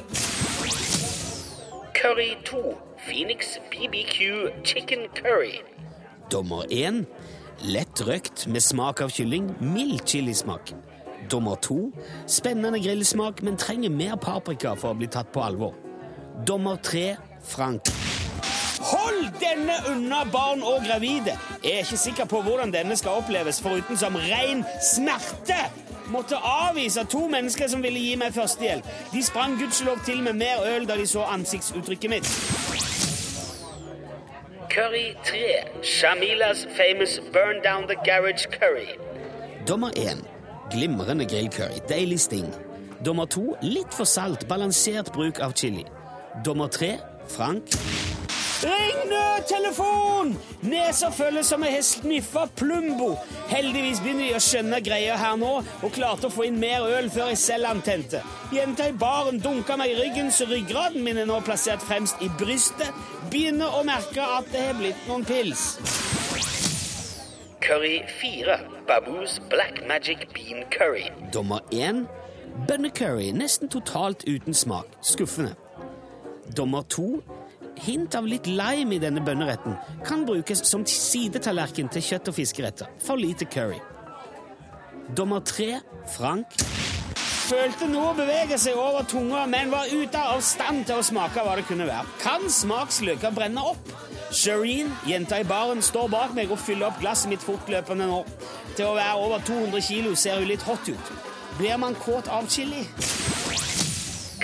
Curry 2. Phoenix BBQ Chicken Curry. Dommer 1. Lett røkt med smak av kylling, mild chilismak. Dommer 2. Spennende grillsmak, men trenger mer paprika for å bli tatt på alvor. Dommer 3. Frank. Hold denne unna barn og gravide! Jeg er ikke sikker på hvordan denne skal oppleves, foruten som ren smerte! Måtte avvise to mennesker som ville gi meg førstehjelp. De sprang gudskjelov til med mer øl da de så ansiktsuttrykket mitt. Curry 3. Shamilas famous Burn Down the Garage Curry. Dommer 1. Glimrende grillcurry, deilig sting. Dommer 2. Litt for salt, balansert bruk av chili. Dommer 3. Frank. Ring nødtelefon! Nesa føles som jeg har sniffa Plumbo. Heldigvis begynner de å skjønne greia her nå, og klarte å få inn mer øl før jeg selv antente. Jenta i baren dunka meg i ryggen, så ryggraden min er nå plassert fremst i brystet. Begynner å merke at det har blitt noen pils. Curry 4. Baboos Black Magic Bean Curry. Dommer 1. Bønnecurry, nesten totalt uten smak. Skuffende. Dommer 2. Hint av litt lime i denne bønneretten kan brukes som sidetallerken til kjøtt- og fiskeretter. For lite curry. Dommer tre, Frank. Følte noe bevege seg over tunga, men var ute av stand til å smake hva det kunne være. Kan smaksløker brenne opp? Shireen, jenta i baren, står bak meg og fyller opp glasset mitt fortløpende nå. Til å være over 200 kilo ser hun litt hot ut. Blir man kåt av chili?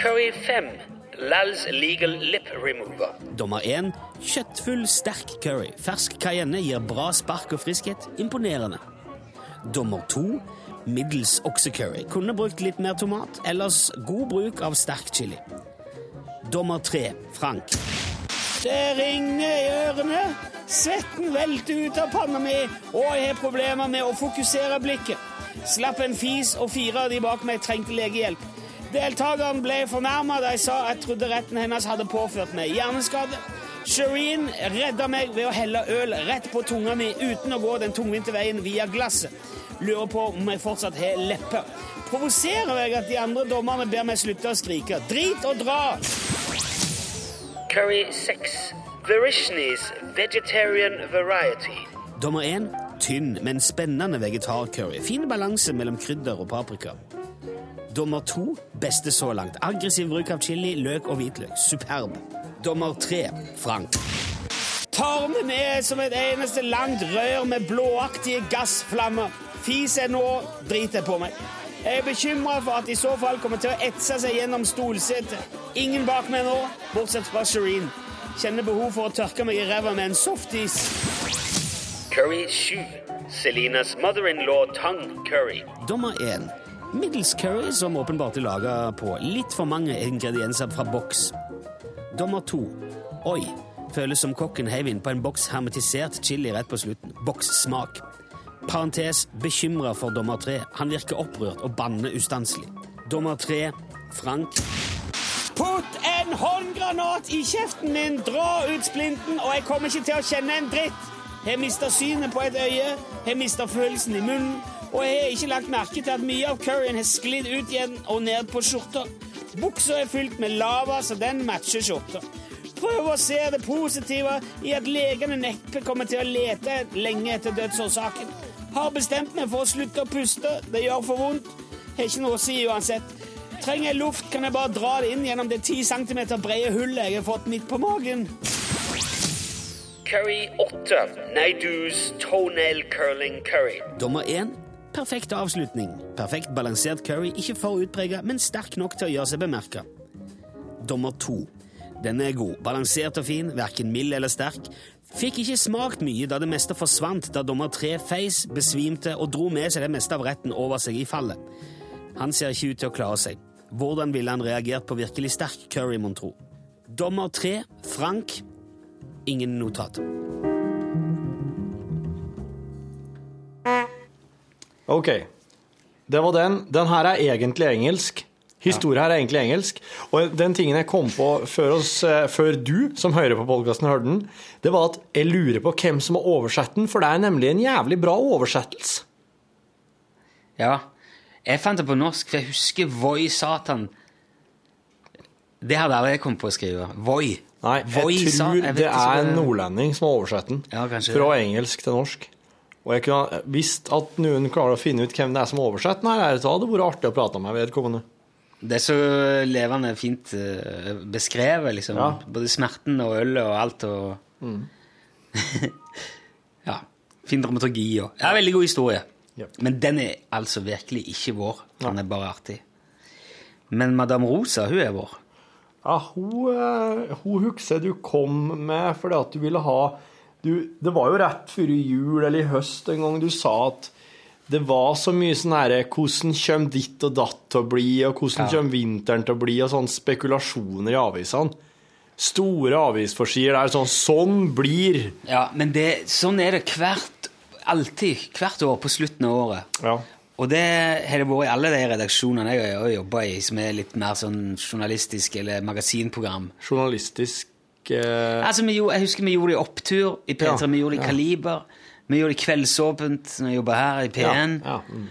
Curry 5. Lal's Legal Lip Remover. Dommer 1. Kjøttfull, sterk curry. Fersk cayenne gir bra spark og friskhet. Imponerende. Dommer 2. Middels oksekurry. Kunne brukt litt mer tomat. Ellers god bruk av sterk chili. Dommer 3. Frank. Det ringer i ørene. Svetten velter ut av panna mi, og jeg har problemer med å fokusere blikket. Slapp en fis, og fire av de bak meg trengte legehjelp. Deltakeren ble fornærma da jeg sa jeg trodde retten hennes hadde påført meg hjerneskade. Shireen redda meg ved å helle øl rett på tunga mi uten å gå den tungvinte veien via glasset. Lurer på om jeg fortsatt har lepper. Provoserer jeg at de andre dommerne ber meg slutte å skrike. Drit og dra! Curry 6. Verishnis Vegetarian Variety. Dommer 1. Tynn, men spennende vegetarcurry. Fin balanse mellom krydder og paprika. Dommer to Beste så langt. Aggressiv bruk av chili, løk og hvitløk. Superb. Dommer tre Frank. Tarmen er som et eneste langt rør med blåaktige gassflammer. Fis jeg nå, driter jeg på meg. Jeg er bekymra for at i så fall kommer til å etse seg gjennom stolsetet. Ingen bak meg nå, bortsett fra Shireen. Kjenner behov for å tørke meg i ræva med en softis. Curry 7. Selinas mother-in-law tongue curry. Dommer 1. Middels curry som åpenbart er laga på litt for mange ingredienser fra boks. Dommer to. Oi. Føles som kokken heiv innpå en boks hermetisert chili rett på slutten. Bokssmak. Parentes bekymra for dommer tre. Han virker opprørt og banner ustanselig. Dommer tre, Frank. Putt en håndgranat i kjeften min! Dra ut splinten, og jeg kommer ikke til å kjenne en dritt! Jeg mista synet på et øye, jeg mista følelsen i munnen, og jeg har ikke lagt merke til at mye av curryen har sklidd ut igjen og ned på skjorta. Buksa er fylt med lava, så den matcher skjorta. Prøv å se det positive i at legene neppe kommer til å lete lenge etter dødsårsaken. Har bestemt meg for å slutte å puste. Det gjør for vondt. Har ikke noe å si uansett. Trenger jeg luft, kan jeg bare dra det inn gjennom det 10 cm brede hullet jeg har fått midt på magen. Curry 8. Neidus toenail curling curry. Dommer 1. Perfekt avslutning. Perfekt balansert curry, ikke for utprega, men sterk nok til å gjøre seg bemerka. Dommer to. Den er god. Balansert og fin, verken mild eller sterk. Fikk ikke smakt mye da det meste forsvant da dommer tre feis, besvimte og dro med seg det meste av retten over seg i fallet. Han ser ikke ut til å klare seg. Hvordan ville han reagert på virkelig sterk curry, mon tro? Dommer tre, Frank. Ingen notat. Ok. Det var den. Den her er egentlig engelsk. Historie her er egentlig engelsk. Og den tingen jeg kom på før, oss, eh, før du, som hører på podkasten, hørte den, det var at jeg lurer på hvem som har oversett den, for det er nemlig en jævlig bra oversettelse. Ja. Jeg fant det på norsk, for jeg husker Voi Satan. Det hadde aldri jeg kommet på å skrive. Voi. Nei, jeg Voi, tror jeg det er en nordlending som har oversett den. Ja, fra engelsk til norsk. Og jeg kunne visst at noen klarer å finne ut hvem det er som oversetter den, her, så hadde det vært artig å prate med vedkommende. Det er så levende fint eh, beskrevet, liksom. Ja. Både smerten og ølet og alt. og... Mm. Ja. Fin dramaturgi og Ja, veldig god historie. Ja. Men den er altså virkelig ikke vår. Den er bare artig. Men Madame Rosa, hun er vår. Ja, hun, eh, hun husker du kom med fordi at du ville ha du, Det var jo rett før jul eller i høst en gang du sa at det var så mye sånn herre Hvordan kommer ditt og datt til å bli, og hvordan Ja. kommer vinteren til å bli, og sånne spekulasjoner i avisene. Store avisforsider der sånn Sånn blir Ja, men det, sånn er det hvert alltid. Hvert år på slutten av året. Ja. Og det har det vært i alle de redaksjonene jeg har jobba i, som er litt mer sånn journalistisk eller magasinprogram. Journalistisk eh, Altså, vi Jeg husker vi gjorde det i Opptur i P3, Ja, vi gjorde det i. Kaliber, vi gjorde det i Kveldsåpent når jeg jobba her i P1. Ja, ja, mm.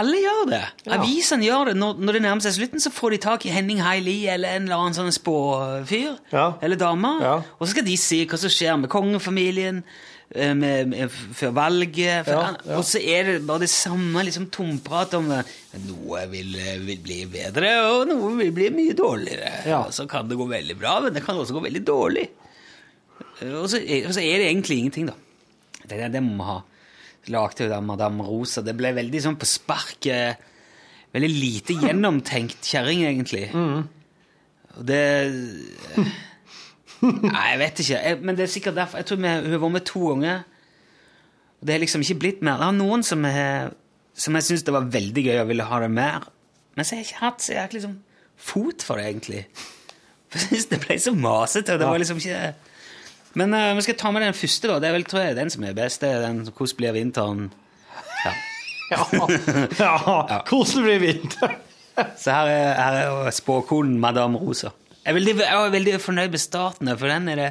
Alle gjør det. Avisene gjør det. Når, når det nærmer seg slutten, så får de tak i Henning Haili eller en eller annen sånn spåfyr eller dame. Og så skal de si hva som skjer med kongefamilien før valget. For, Ja, ja. Og så er det bare det samme liksom, tomprat om eh, noe vil, eh, vil bli bedre, og noe vil bli mye dårligere. Og så kan det gå veldig bra, men det kan også gå veldig dårlig. Eh, Og så, er- og så er det egentlig ingenting, da. Det, det, det må vi ha. Lagde jo da Madame Rosa. Det ble veldig sånn på sparket. Veldig lite gjennomtenkt kjerring, egentlig. Og det Nei, jeg vet ikke. Jeg, men det er sikkert derfor. Jeg tror vi, hun har vært med to ganger. Og det er liksom ikke blitt mer. Det er noen som, er, som jeg syns det var veldig gøy og ville ha det mer. Men så har jeg ikke hatt så jeg liksom fot for det, egentlig. For jeg syns det ble så masete. Det var liksom ikke Men eh, vi skal ta med den første, da. Det er vel, tror jeg, den som er best. Det er den 'Hvordan blir vinteren'? Ja. Ja, hvordan blir vinteren? Så her er, her er spåkonen Madame Rosa. Jeg er veldig, jeg er veldig fornøyd med starten, for den er det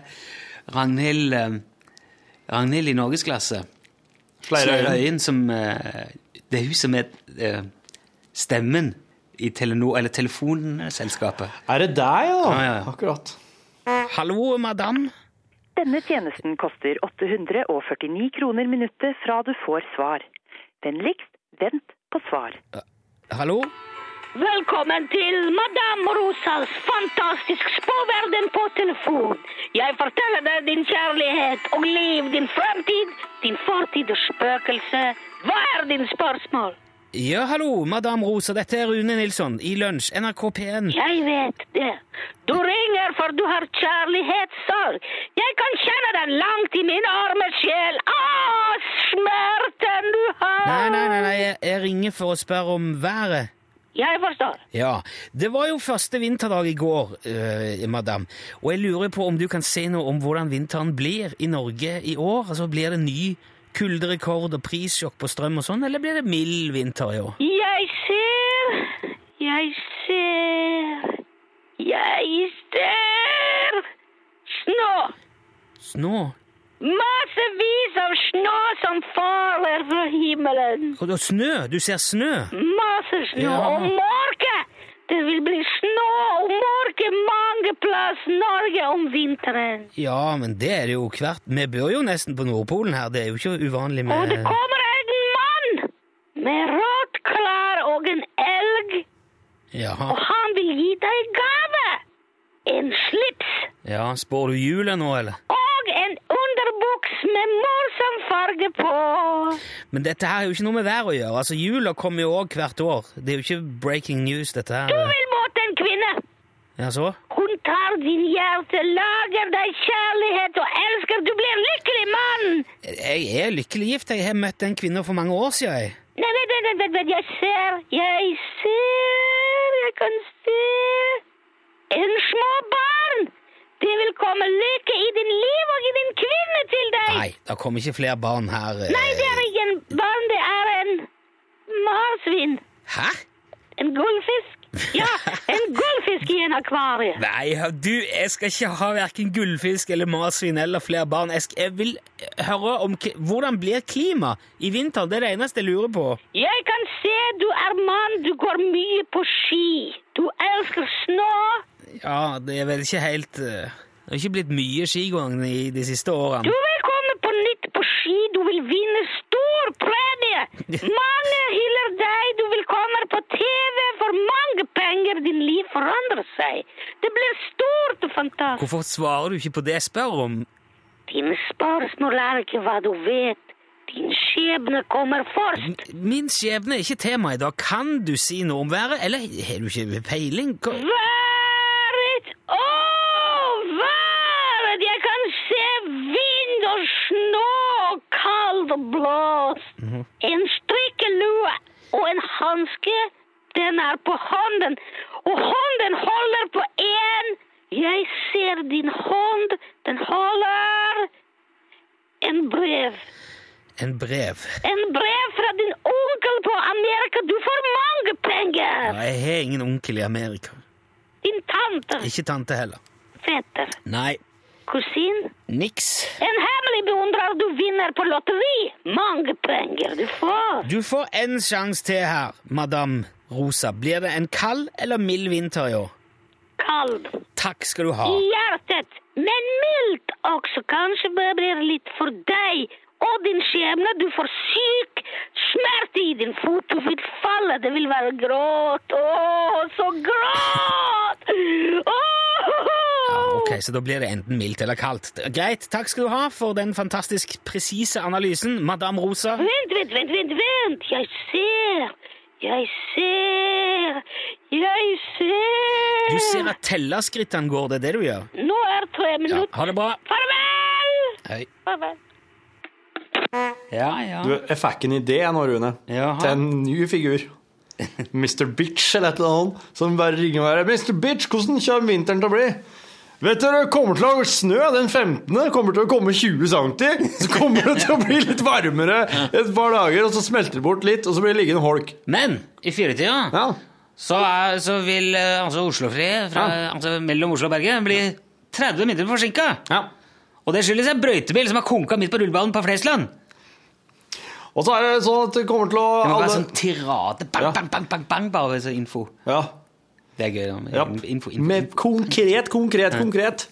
Ragnhild, eh, Ragnhild i norgesklasse. Flere øyne. øyne. Som, eh, det er hun som er eh, stemmen i Telenor, eller telefonselskapet. Er det deg, ja? Ja, ja, ja. Akkurat. Hallo, madame. Denne tjenesten koster 849 kroner minuttet fra du får svar. Vennligst vent på svar. Hallo? Velkommen til Madame Rosas fantastisk spåverden på telefon. Jeg forteller deg din kjærlighet og liv, din fremtid, din fortid og spøkelse. Hva er din spørsmål? Ja, hallo, Madame Rosa. Dette er Rune Nilsson i Lunsj, NRK P1. Jeg vet det. Du ringer for du har kjærlighetssorg. Jeg kan kjenne den langt i min arme sjel. Å, smerten du har! Nei, nei, nei, nei jeg, jeg ringer for å spørre om været. Jeg forstår. Ja, det var jo første vinterdag i går, eh, madam, og jeg lurer på om du kan si noe om hvordan vinteren blir i Norge i år? Altså, Blir det ny kulderekord og prissjokk på strøm og sånn, eller blir det mild vinter i år? Jeg ser, jeg ser, jeg ser snø. Snå? Massevis av snø som faller fra himmelen. Og, snø? Du ser snø? Masse snø Ja. og mørke. Det vil bli snø og mørke mange plass Norge om vinteren. Ja, men det er det jo hvert Vi bor jo nesten på Nordpolen her, det er jo ikke uvanlig med Og det kommer en mann med rødt klær og en elg, Ja. og han vil gi deg gave. En slips Ja, spår du julet nå, eller? og en med morsom farge på. Men dette her er jo ikke noe med vær å gjøre. Altså, Jula kommer jo òg hvert år. Det er jo ikke breaking news, dette her. Du vil måte en kvinne. Ja, så? Hun tar din hjerte, lager deg kjærlighet og elsker. Du blir en lykkelig mann. Jeg er lykkelig gift. Jeg har møtt en kvinne for mange år siden. Jeg. Nei, vent, vent, vent, vent, jeg ser, jeg ser, jeg kan se en små barn. Det vil komme lykke i din liv og i din kvinne til deg. Nei, det kommer ikke flere barn her. eh. Nei, det er ikke en barn, det er en marsvin. Hæ? En gullfisk. Ja, en gullfisk i en akvarie. Nei, du, jeg skal ikke ha hverken gullfisk eller marsvin eller flere barn. Jeg, skal, jeg vil høre om hvordan blir klima i vinter. Det er det eneste jeg lurer på. Jeg kan se du er mann, du går mye på ski. Du elsker snø. Ja, det er vel ikke helt eh, Det har ikke blitt mye skigåing i de siste årene. Du vil komme på nytt på ski, du vil vinne stor premie. Mange hyller deg, du vil komme på TV for mange penger. Din liv forandrer seg. Det blir stort og fantastisk. Hvorfor svarer du ikke på det jeg spør om? Dine spørsmål er ikke hva du vet. Din skjebne kommer først. Min skjebne er ikke tema i dag. Kan du si noe om været, eller har du ikke peiling? Hva- Været! Å, været! Jeg kan se vind og snø og kaldt og blås. En strikkelue og en hanske. Den er på hånden, og hånden holder på én. Jeg ser din hånd. Den holder en brev. En brev. En brev fra din onkel på Amerika. Du får mange penger. Ja, jeg har ingen onkel i Amerika. Din tante. Ikke tante heller. Fetter. Nei, Kusin. niks. En hemmelig beundrer du vinner på lotteri. Mange penger du får. Du får en sjanse til her, madame Rosa. Blir det en kald eller mild vinter i år? Kald. Takk skal du ha. I hjertet. Men mildt også. Kanskje det blir litt for deg og din skjebne. Du får syk smerte i din fot. Du vil falle. Det vil være gråt. Å, så gråt! Åh! Ok, så da blir det enten mildt eller kaldt. Greit, takk skal du ha for den fantastisk presise analysen, madame Rosa. Vent, vent, vent, vent, vent. Jeg ser. Jeg ser. Jeg ser. Du ser at tellerskrittene går, det er det du gjør? Nå er tre Ja, minutter. ha det bra. Farvel! Hei. Farvel. Ja, ja. Du, jeg fikk en idé nå, Rune, til en ny figur. Mr. Bitch eller et eller annet, som bare ringer og er Mr. Bitch, hvordan kommer vinteren til å bli? Vet du, det kommer til å ha snø den 15. Det kommer til å komme 20 cm. Så kommer det til å bli litt varmere et par dager, og så smelter det bort litt, og så blir det liggende holk. Men i firetida så, er, så vil eh, altså Oslofri fra, altså, mellom Oslo og Bergen bli 30 minutter forsinka. Og det skyldes en brøytebil som har konka midt på rullebanen på Flesland. Og så er det sånn at det kommer til å Det må være alle- sånn tirade. Bang, bang, bang, bang, bang, bare så info. Ja. Det er gøy. da, Ja. Info, info. Med konkret, konkret, konkret.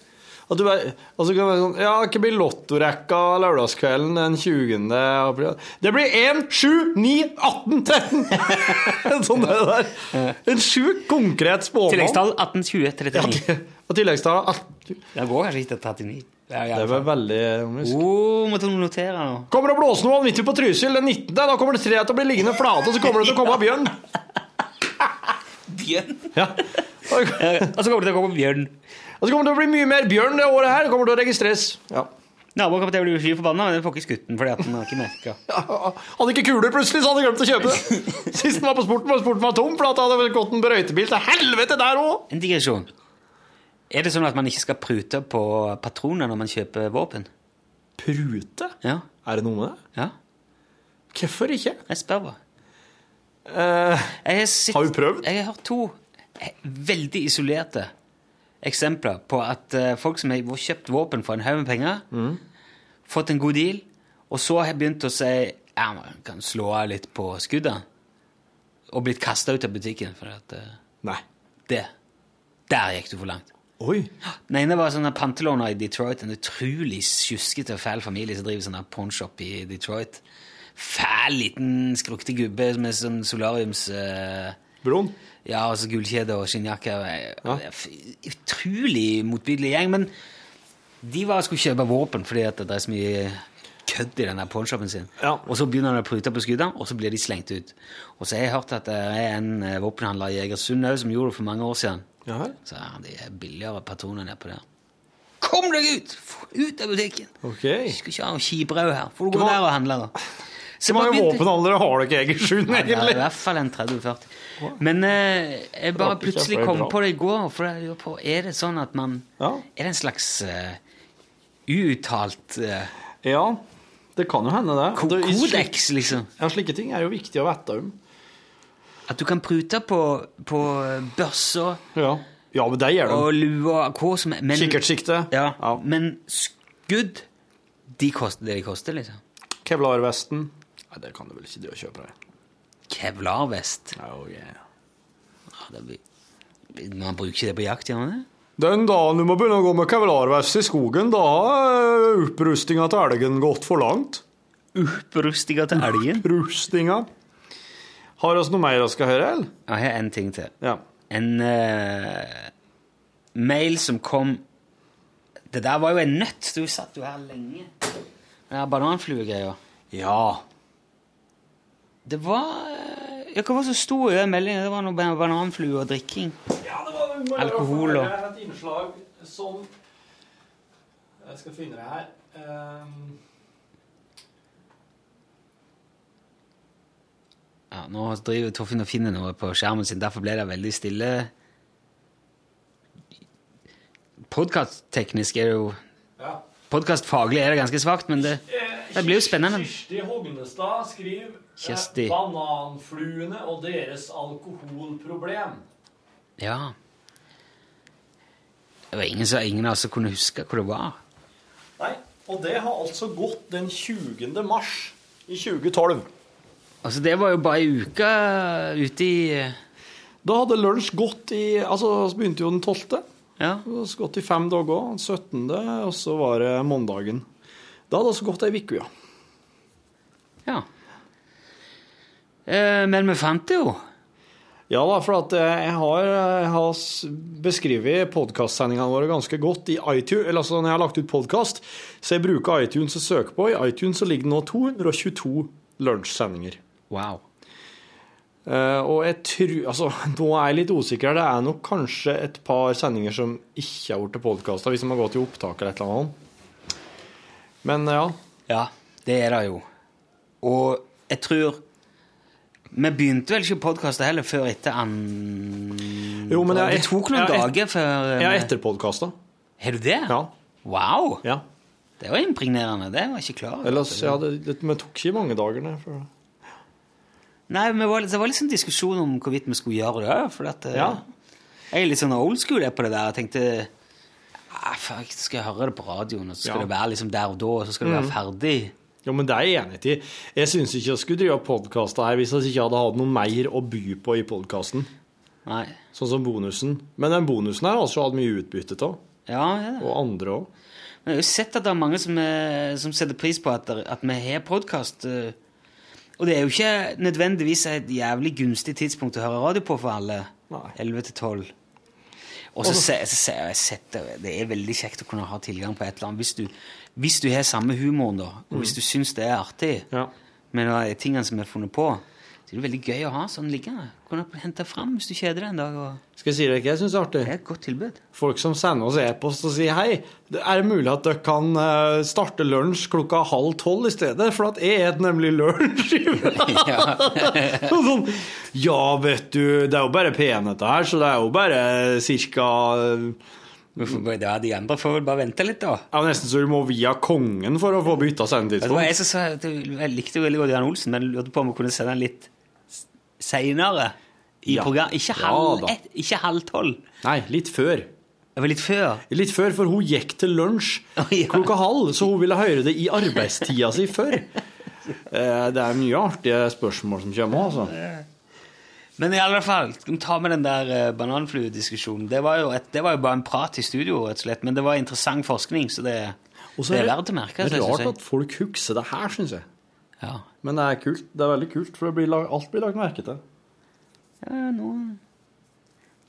At du bare, og så kan være sånn Ja, hva blir lottorekka lørdagskvelden den 20. april? Det blir 1, 7, 9, 18, 13! sånn det der. En sjukt konkret spåmann. Tilleggstall 18, 20, 39. Og tilleggstall 18. Det går kanskje ikke til 39. Det er, Det veldig komisk. Oh, notere nå. Kommer det å blåse noe vanvittig på Trysil den 19., da kommer det tre til å bli liggende flate, og så kommer det til å komme bjørn. Bjørn? Ja. Og så kommer det til å komme bjørn. Og så kommer det til å bli mye mer bjørn det året her. Det kommer til å registreres. Ja. Naboen kommer til å bli fy forbanna, men den får ikke skutt den fordi at den har ikke merka. Hadde ikke kuler plutselig, så hadde glemt å kjøpe det. Sist den var på sporten, var sporten var tom, for at det hadde gått en brøytebil til helvete der òg. En digresjon. Er det sånn at man ikke skal prute på patroner når man kjøper våpen? Prute? Ja. Er det noe med det? Ja. Hvorfor ikke? Jeg spør bare. Eh, Jeg har, du prøvd? Jeg har to veldig isolerte eksempler på at eh, folk som har kjøpt våpen for en haug med penger, Mm. fått en god deal, og så har begynt å si ja, man kan slå av litt på skuddene, og blitt kasta ut av butikken. For at, eh, Nei. Det. Der gikk du for langt. Oi. Den ene var sånn pantelåner i Detroit, en utrolig sjuskete og fæl familie som driver sånn der pawnshop i Detroit. Fæl liten skrukte gubbe med sånn solariums... Uh, Bron? Ja, altså gullkjede og skinnjakke. Ja. Utrolig motbydelig gjeng, men de var skulle kjøpe våpen fordi at det er så mye kødd i den pornshopen sin. Ja. Og så begynner de å prute på skuddene, og så blir de slengt ut. Og så har jeg hørt at det er en eh, våpenhandler i Egersund òg som gjorde det for mange år siden. Så ja, de er billigere patroner nedpå der. Kom deg ut! Ut av butikken! Ok. Du skal ikke ha noe skibrød her. Får du gå der og handle, da. Så mange våpenhandlere har dere i Egersund, Nei, det er i hvert fall en 30-40. Men eh, jeg bare plutselig kom på det i går, for jeg lurer på, er det sånn at man Er det en slags uh, uuttalt eh, Ja, det kan jo hende, det. Slik- kodeks, liksom? Ja, slike ting er jo viktig å vite om. At du kan prute på, på børser Ja. ja, men det gjør de. og lua hva som men, Kikkertsikte. Ja, men skudd, de koster det de koster, liksom. Kevlarvesten. Nei, det kan du vel ikke det å kjøpe deg. Kevlarvest. Oh, yeah. Ja, det blir, man bruker ikke det på jakt, gjør man det? Den dagen du må begynne å gå med kevlarvest i skogen, da har opprustinga til elgen gått for langt. Opprustinga til elgen? Opprustinga. Har vi noe mer vi skal høre, eller? Jeg har en ting til. Ja. En uh, mail som kom Det der var jo en nøtt. Du satt jo her lenge. Den bananfluegreia. Ja. Det var eh, ja, Hva var det som sto i den meldinga? Det var noe ba- bananflue og drikking. Alkohol og Et innslag som Jeg skal finne det her. Um, Ja, Nå driver Torfinn og finner noe på skjermen sin, derfor ble det veldig stille. Podkastteknisk er det jo Ja. Podkastfaglig er det ganske svakt, men det, det blir jo spennende. Kirsti Hognestad skriver Kirsti. eh, 'Bananfluene og deres alkoholproblem'. Ja. Det var ingen, ingen av oss som kunne huske hvor det var. Nei, og det har altså gått den 20. mars i 2012. Altså, det var jo bare ei uke ute i Da hadde lunsj gått i Altså, vi begynte jo den 12. Ja. Så gått i fem dager. 17., og så var det mandagen. Da hadde altså gått ei uke, ja. Ja. Eh, men vi fant det jo. Ja da, for eh, jeg har, jeg har beskrevet podkastsendingene våre ganske godt i iTunes. Eller altså når jeg har lagt ut podkast, så jeg bruker iTunes å søke på. I iTunes så ligger det nå 222 lunsjsendinger. Wow. Eh, og jeg tror Altså, nå er jeg litt usikker. Det er nok kanskje et par sendinger som ikke har blitt podkasta, hvis de har gått i opptak eller et eller annet. Men ja. Ja, det er det jo. Og jeg tror Vi begynte vel ikke podkaste heller før etter an... Jo, men jeg- Det tok noen jeg- dager før Ja, etter podkasta. Har du det? Ja. Wow! Ja. Det var impregnerende. Det var jeg ikke klar over. Ellers, ja, det, det, det tok ikke mange dager. nei, for- Nei, men det var, det var litt sånn diskusjon om hvorvidt vi skulle gjøre det. For at, eh, Ja. Jeg er litt sånn old school på det der. Jeg tenkte ah, fuck, skal jeg høre det på radioen, og så skal Ja. det være liksom der og da, og så skal det være mm. ferdig. Jo, men det er jeg enig i. Jeg syns ikke jeg skulle drive podkast her hvis jeg ikke hadde hatt noe mer å by på i podkasten. Sånn som bonusen. Men den bonusen her har vi hatt mye utbytte av. Ja, ja. Og andre òg. Men jeg har jo sett at det er mange som, eh, som setter pris på at, at vi har podkast. Og det er jo ikke nødvendigvis et jævlig gunstig tidspunkt å høre radio på for alle. 11 til 12. Og så Og så- se- så ser jeg det, det er veldig kjekt å kunne ha tilgang på et eller annet. Hvis du, hvis du har samme humoren, da, og hvis Mm. du syns det er artig med de tingene som er funnet på, så er det veldig gøy å ha sånn liggende. Kunne hente fram hvis du kjeder deg en dag. Og Skal jeg si deg hva jeg syns er artig? Det er et godt tilbud. Folk som sender oss e-post og sier hei, er det mulig at dere kan eh, starte lunsj klokka halv tolv i stedet, for at jeg et nemlig lunsj. ja. sånn, ja, vet du, det er jo bare P1 dette her, så det er jo bare cirka Ja, de andre får vel bare vente litt, da. Ja, Nesten så du må via kongen for å få bytta Det var jeg som sa at jeg likte jo veldig godt Jan Olsen, men lurte på om vi kunne sende den litt seinere i Ja. programmet. Ikke Ja halv, ett, ikke halv tolv. Nei, litt før. Det var litt før? Litt før, for hun gikk til lunsj klokka halv, så hun ville høre det i arbeidstida si før. Eh, Det er mye artige spørsmål som kommer, altså. Men i alle fall, ta med den der uh, bananfluediskusjonen. Det, var jo et- det var jo bare en prat i studio, rett og slett, men det var interessant forskning, så det, det er verdt å merke Det er rart at folk husker det her, syns jeg. Ja. Men det er kult. Det er veldig kult, for blir, lag- alt blir lagt merke til. Ja, nå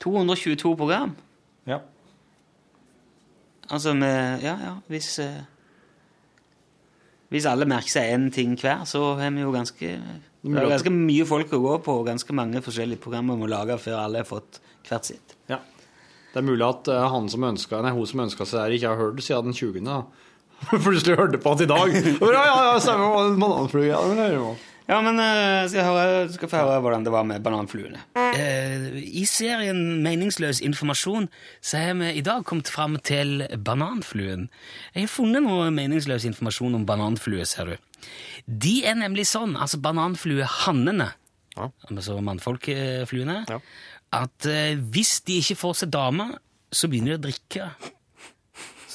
222 program. Ja. Altså med Ja, ja, hvis eh, Hvis alle merker seg én ting hver, så har vi jo ganske det er ganske mye folk å gå på, og ganske mange forskjellige programmer må lage før alle har fått hvert sitt. Ja. Det er mulig at eh, han som ønska, nei, hun som ønska seg det, ikke har hørt det siden den 20. da. Plutselig hørte på at i dag. Ja, ja, ja, stemmer. Bananflue. Ja, det vil jeg høre. Ja, men eh, skal jeg høre, skal få høre hvordan det var med bananfluene. Eh, I serien Meningsløs informasjon så har vi i dag kommet fram til bananfluen. Jeg har funnet noe meningsløs informasjon om bananflue, ser du. De er nemlig sånn, altså bananfluehannene, altså mannfolkfluene, at eh, hvis de ikke får seg dame, så begynner de å drikke.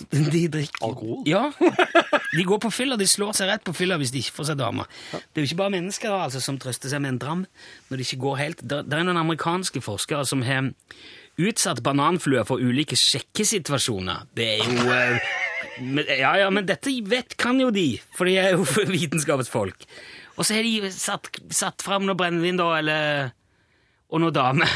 De drikker Alkohol? Ja. De går på fylla, de slår seg rett på fylla hvis de ikke får seg dame. Det er jo ikke bare mennesker da, altså, som trøster seg med en dram når det ikke går helt. Det er noen amerikanske forskere som har utsatt bananfluer for ulike sjekkesituasjoner. Det er jo eh, men, Ja, ja, men dette vet, kan jo de, for de er jo vitenskapens folk. Og så har de satt, satt fram noe brennevin, da, eller og noen damer.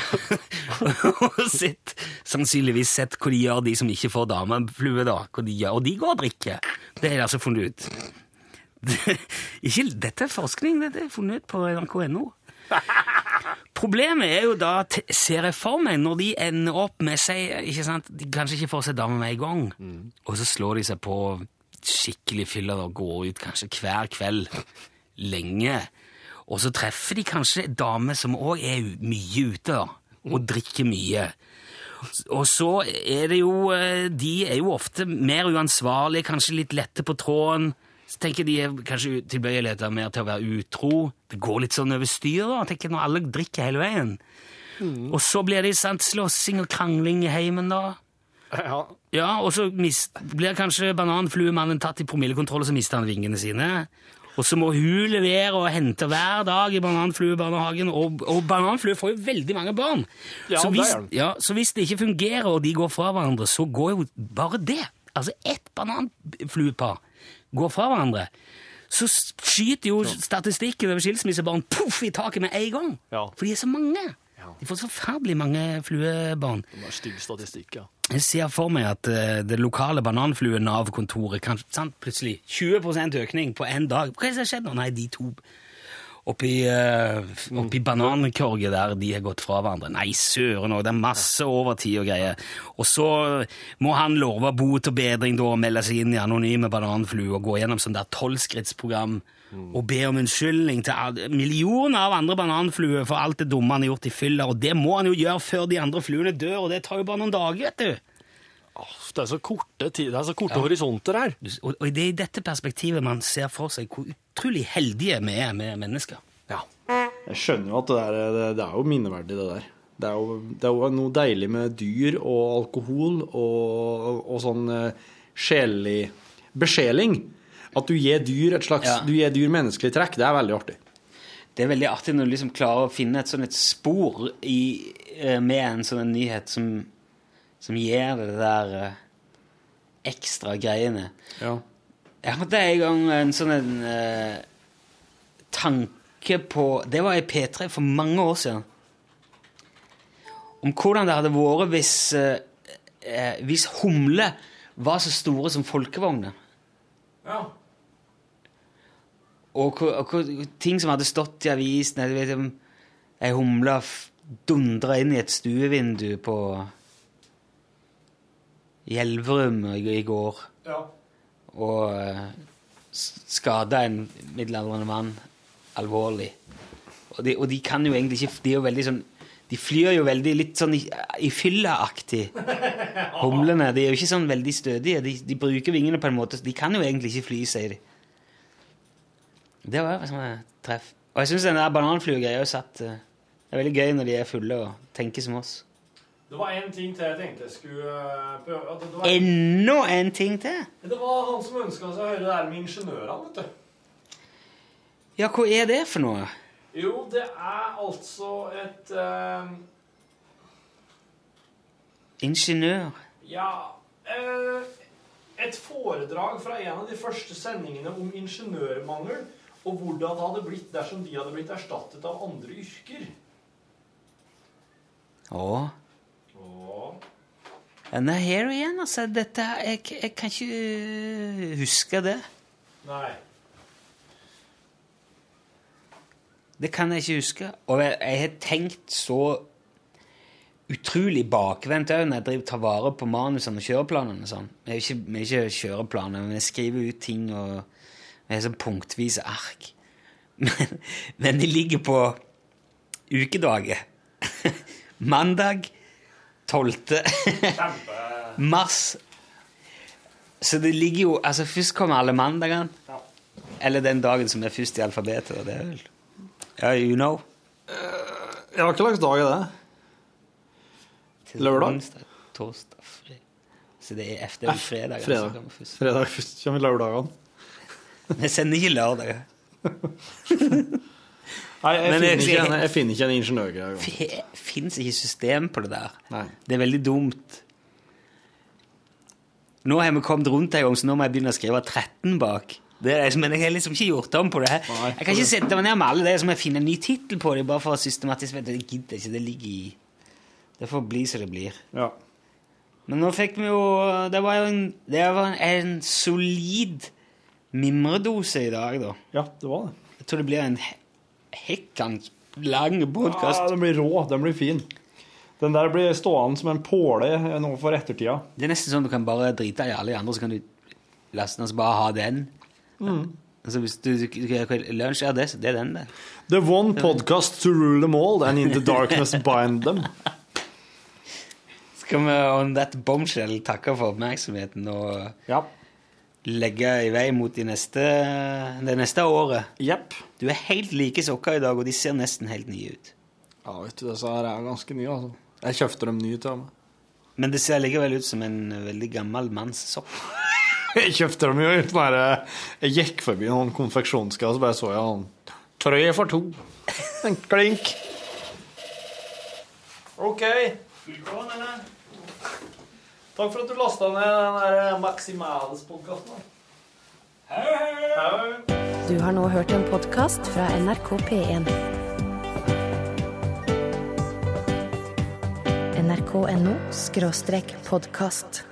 og sett, sannsynligvis sett hva de gjør, de som ikke får dameflue, da. Hva de gjør. Og de går og drikker. Det har de altså funnet ut. ikke, dette er forskning, dette er funnet ut på nrk.no. Problemet er jo da, ser jeg for meg, når de ender opp med seg, ikke sant, De kanskje ikke får seg dame med en gang, og så slår de seg på skikkelig fyller og går ut kanskje hver kveld lenge. Og så treffer de kanskje en dame som òg er mye ute og drikker mye. Og så er det jo eh, De er jo ofte mer uansvarlige, kanskje litt lette på tråden. Så tenker de er kanskje tilbøyeligheter mer til å være utro. Det går litt sånn over styr, da, tenker når alle drikker hele veien. Og så blir det sant, slåssing og krangling i heimen, da. Ja. Ja, og så blir kanskje bananfluemannen tatt i promillekontroll, og så mister han vingene sine. Og så må hun levere og hente hver dag i bananfluebarnehagen, og, og bananflue får jo veldig mange barn. Ja, så, hvis, ja, så hvis det ikke fungerer, og de går fra hverandre, så går jo bare det. Altså ett bananfluepar går fra hverandre. Så skyter jo statistikken over skilsmissebarn poff i taket med en gang. For de er så mange. De får så forferdelig mange fluebarn. Det er stygg statistikk, ja. Jeg ser for meg at uh, det lokale bananflue-Nav-kontoret kan sant, plutselig 20% økning på én dag. Hva er det som har skjedd nå? Nei, de to oppi, uh, oppi banankorget der de har gått fra hverandre. Nei, søren òg, det er masse overtid og greier. Og så må han love bot og bedring da, og melde seg inn i Anonyme bananflue og gå gjennom sånn der tolvskrittsprogram og be om unnskyldning til millioner av andre bananfluer for alt det dumme han har gjort i fylla, og det må han jo gjøre før de andre fluene dør, og det tar jo bare noen dager, vet du. Det er så korte, tid, det er så korte Ja. horisonter her. Og, og det er i dette perspektivet man ser for seg hvor utrolig heldige vi er med mennesker. Ja. Jeg skjønner jo at det, der, det, det er jo minneverdig, det der. Det er, jo, det er jo noe deilig med dyr og alkohol og, og sånn eh, sjelelig besjeling. At du gir dyr et slags Ja. Du gir dyr menneskelig trekk, det er veldig artig. Det er veldig artig når du liksom klarer å finne et sånn et spor i, eh, med en sånn nyhet som, som gir det der eh, ekstra greiene. Ja. Jeg hadde en gang en sånn en eh, tanke på Det var i P3 for mange år siden. Om hvordan det hadde vært hvis, eh, eh, hvis humler var så store som folkevogner. Ja. Og, og, og, ting som hadde stått i avisen jeg vet, om Ei humle dundra inn i et stuevindu på Gjelverum i, går. Ja. Og uh, skada en middelaldrende mann alvorlig. Og de, og de kan jo egentlig ikke De er jo veldig sånn De flyr jo veldig litt sånn i, i fylla-aktig. Humlene. De er jo ikke sånn veldig stødige. De, de bruker vingene på en måte De kan jo egentlig ikke fly, sier de. Det var sånn et treff. Og jeg syns den der bananfluegreia er eh, Det er veldig gøy når de er fulle og tenker som oss. Det var en ting til jeg tenkte jeg skulle eh, prøve. Det Enda en ting til! det var han som ønska seg å høre det der med ingeniørene, vet du. Ja, hva er det for noe? Jo, det er altså et eh, Ingeniør. Ja uh, Et foredrag fra en av de første sendingene om ingeniørmangel, og hvordan det hadde blitt dersom de hadde blitt erstattet av andre yrker. Og Nei, her igjen, altså. Dette jeg, jeg kan ikke øh, huske det. Nei. Det kan jeg ikke huske. Og jeg, jeg har tenkt så utrolig bakvendt òg når jeg driver tar vare på manusene og kjøreplanene. og Sånn. Vi er ikke, vi ikke kjøreplaner, men jeg skriver ut ting og jeg er sånn punktvise ark. Men, men de ligger på ukedager. Mandag 12. mars. Så det ligger jo Altså, først kommer alle mandagene. Eller den dagen som er først i alfabetet. Og det er vel Ja, you know. Ja, hva slags dag er det? Lørdag? Onsdag, torsdag, fredag. Så det er efter fredag. fredag. altså, kommer først. Fredag først kommer lørdagene. Sender ikke lørdager. Nei, jeg, finner jeg- ikke en, jeg finner ikke en ingeniørgreie. Det fins ikke system på det der. Det er veldig dumt. Nå har vi kommet rundt en gang, så nå må jeg begynne å skrive 13 bak. Det er, men jeg har liksom ikke gjort om på det her. Jeg kan ikke sette meg ned med alle det, så må jeg finne en ny tittel på det, bare for å systematisere. Det gidder ikke, det ligger i Det får bli som det blir. Ja. Men nå fikk vi jo Det var jo en, det var en, en solid mimredose i dag, da. Ja, det var det. Jeg tror det blir en he- hekkans lang podkast. Ja, den blir rå. Den blir fin. Den der blir stående som en påle nå for ettertida. Det er nesten sånn du kan bare drite i alle de andre, så kan du laste den og bare ha den. Mm. Altså hvis du, Lunsj er det, det er den, det. The one podcast to rule them all, and in the darkness bind them. Skal vi on that bombshell takke for oppmerksomheten og legge i vei mot de neste, det neste året? Du er helt like sokker i dag, og de ser nesten helt nye ut. Ja, vet du, disse her er ganske nye, altså. Jeg kjøpte dem nye til meg. Men det ser likevel ut som en veldig gammel manns sokk. Jeg kjøpte dem jo i sånn Jeg gikk forbi noen konfeksjonsgreier, så bare så jeg han Tre for to. En klink. OK. Takk for at du lasta ned den der Maximales-podkasten. Du har nå hørt en podkast fra NRK P1. nrk.no podkast.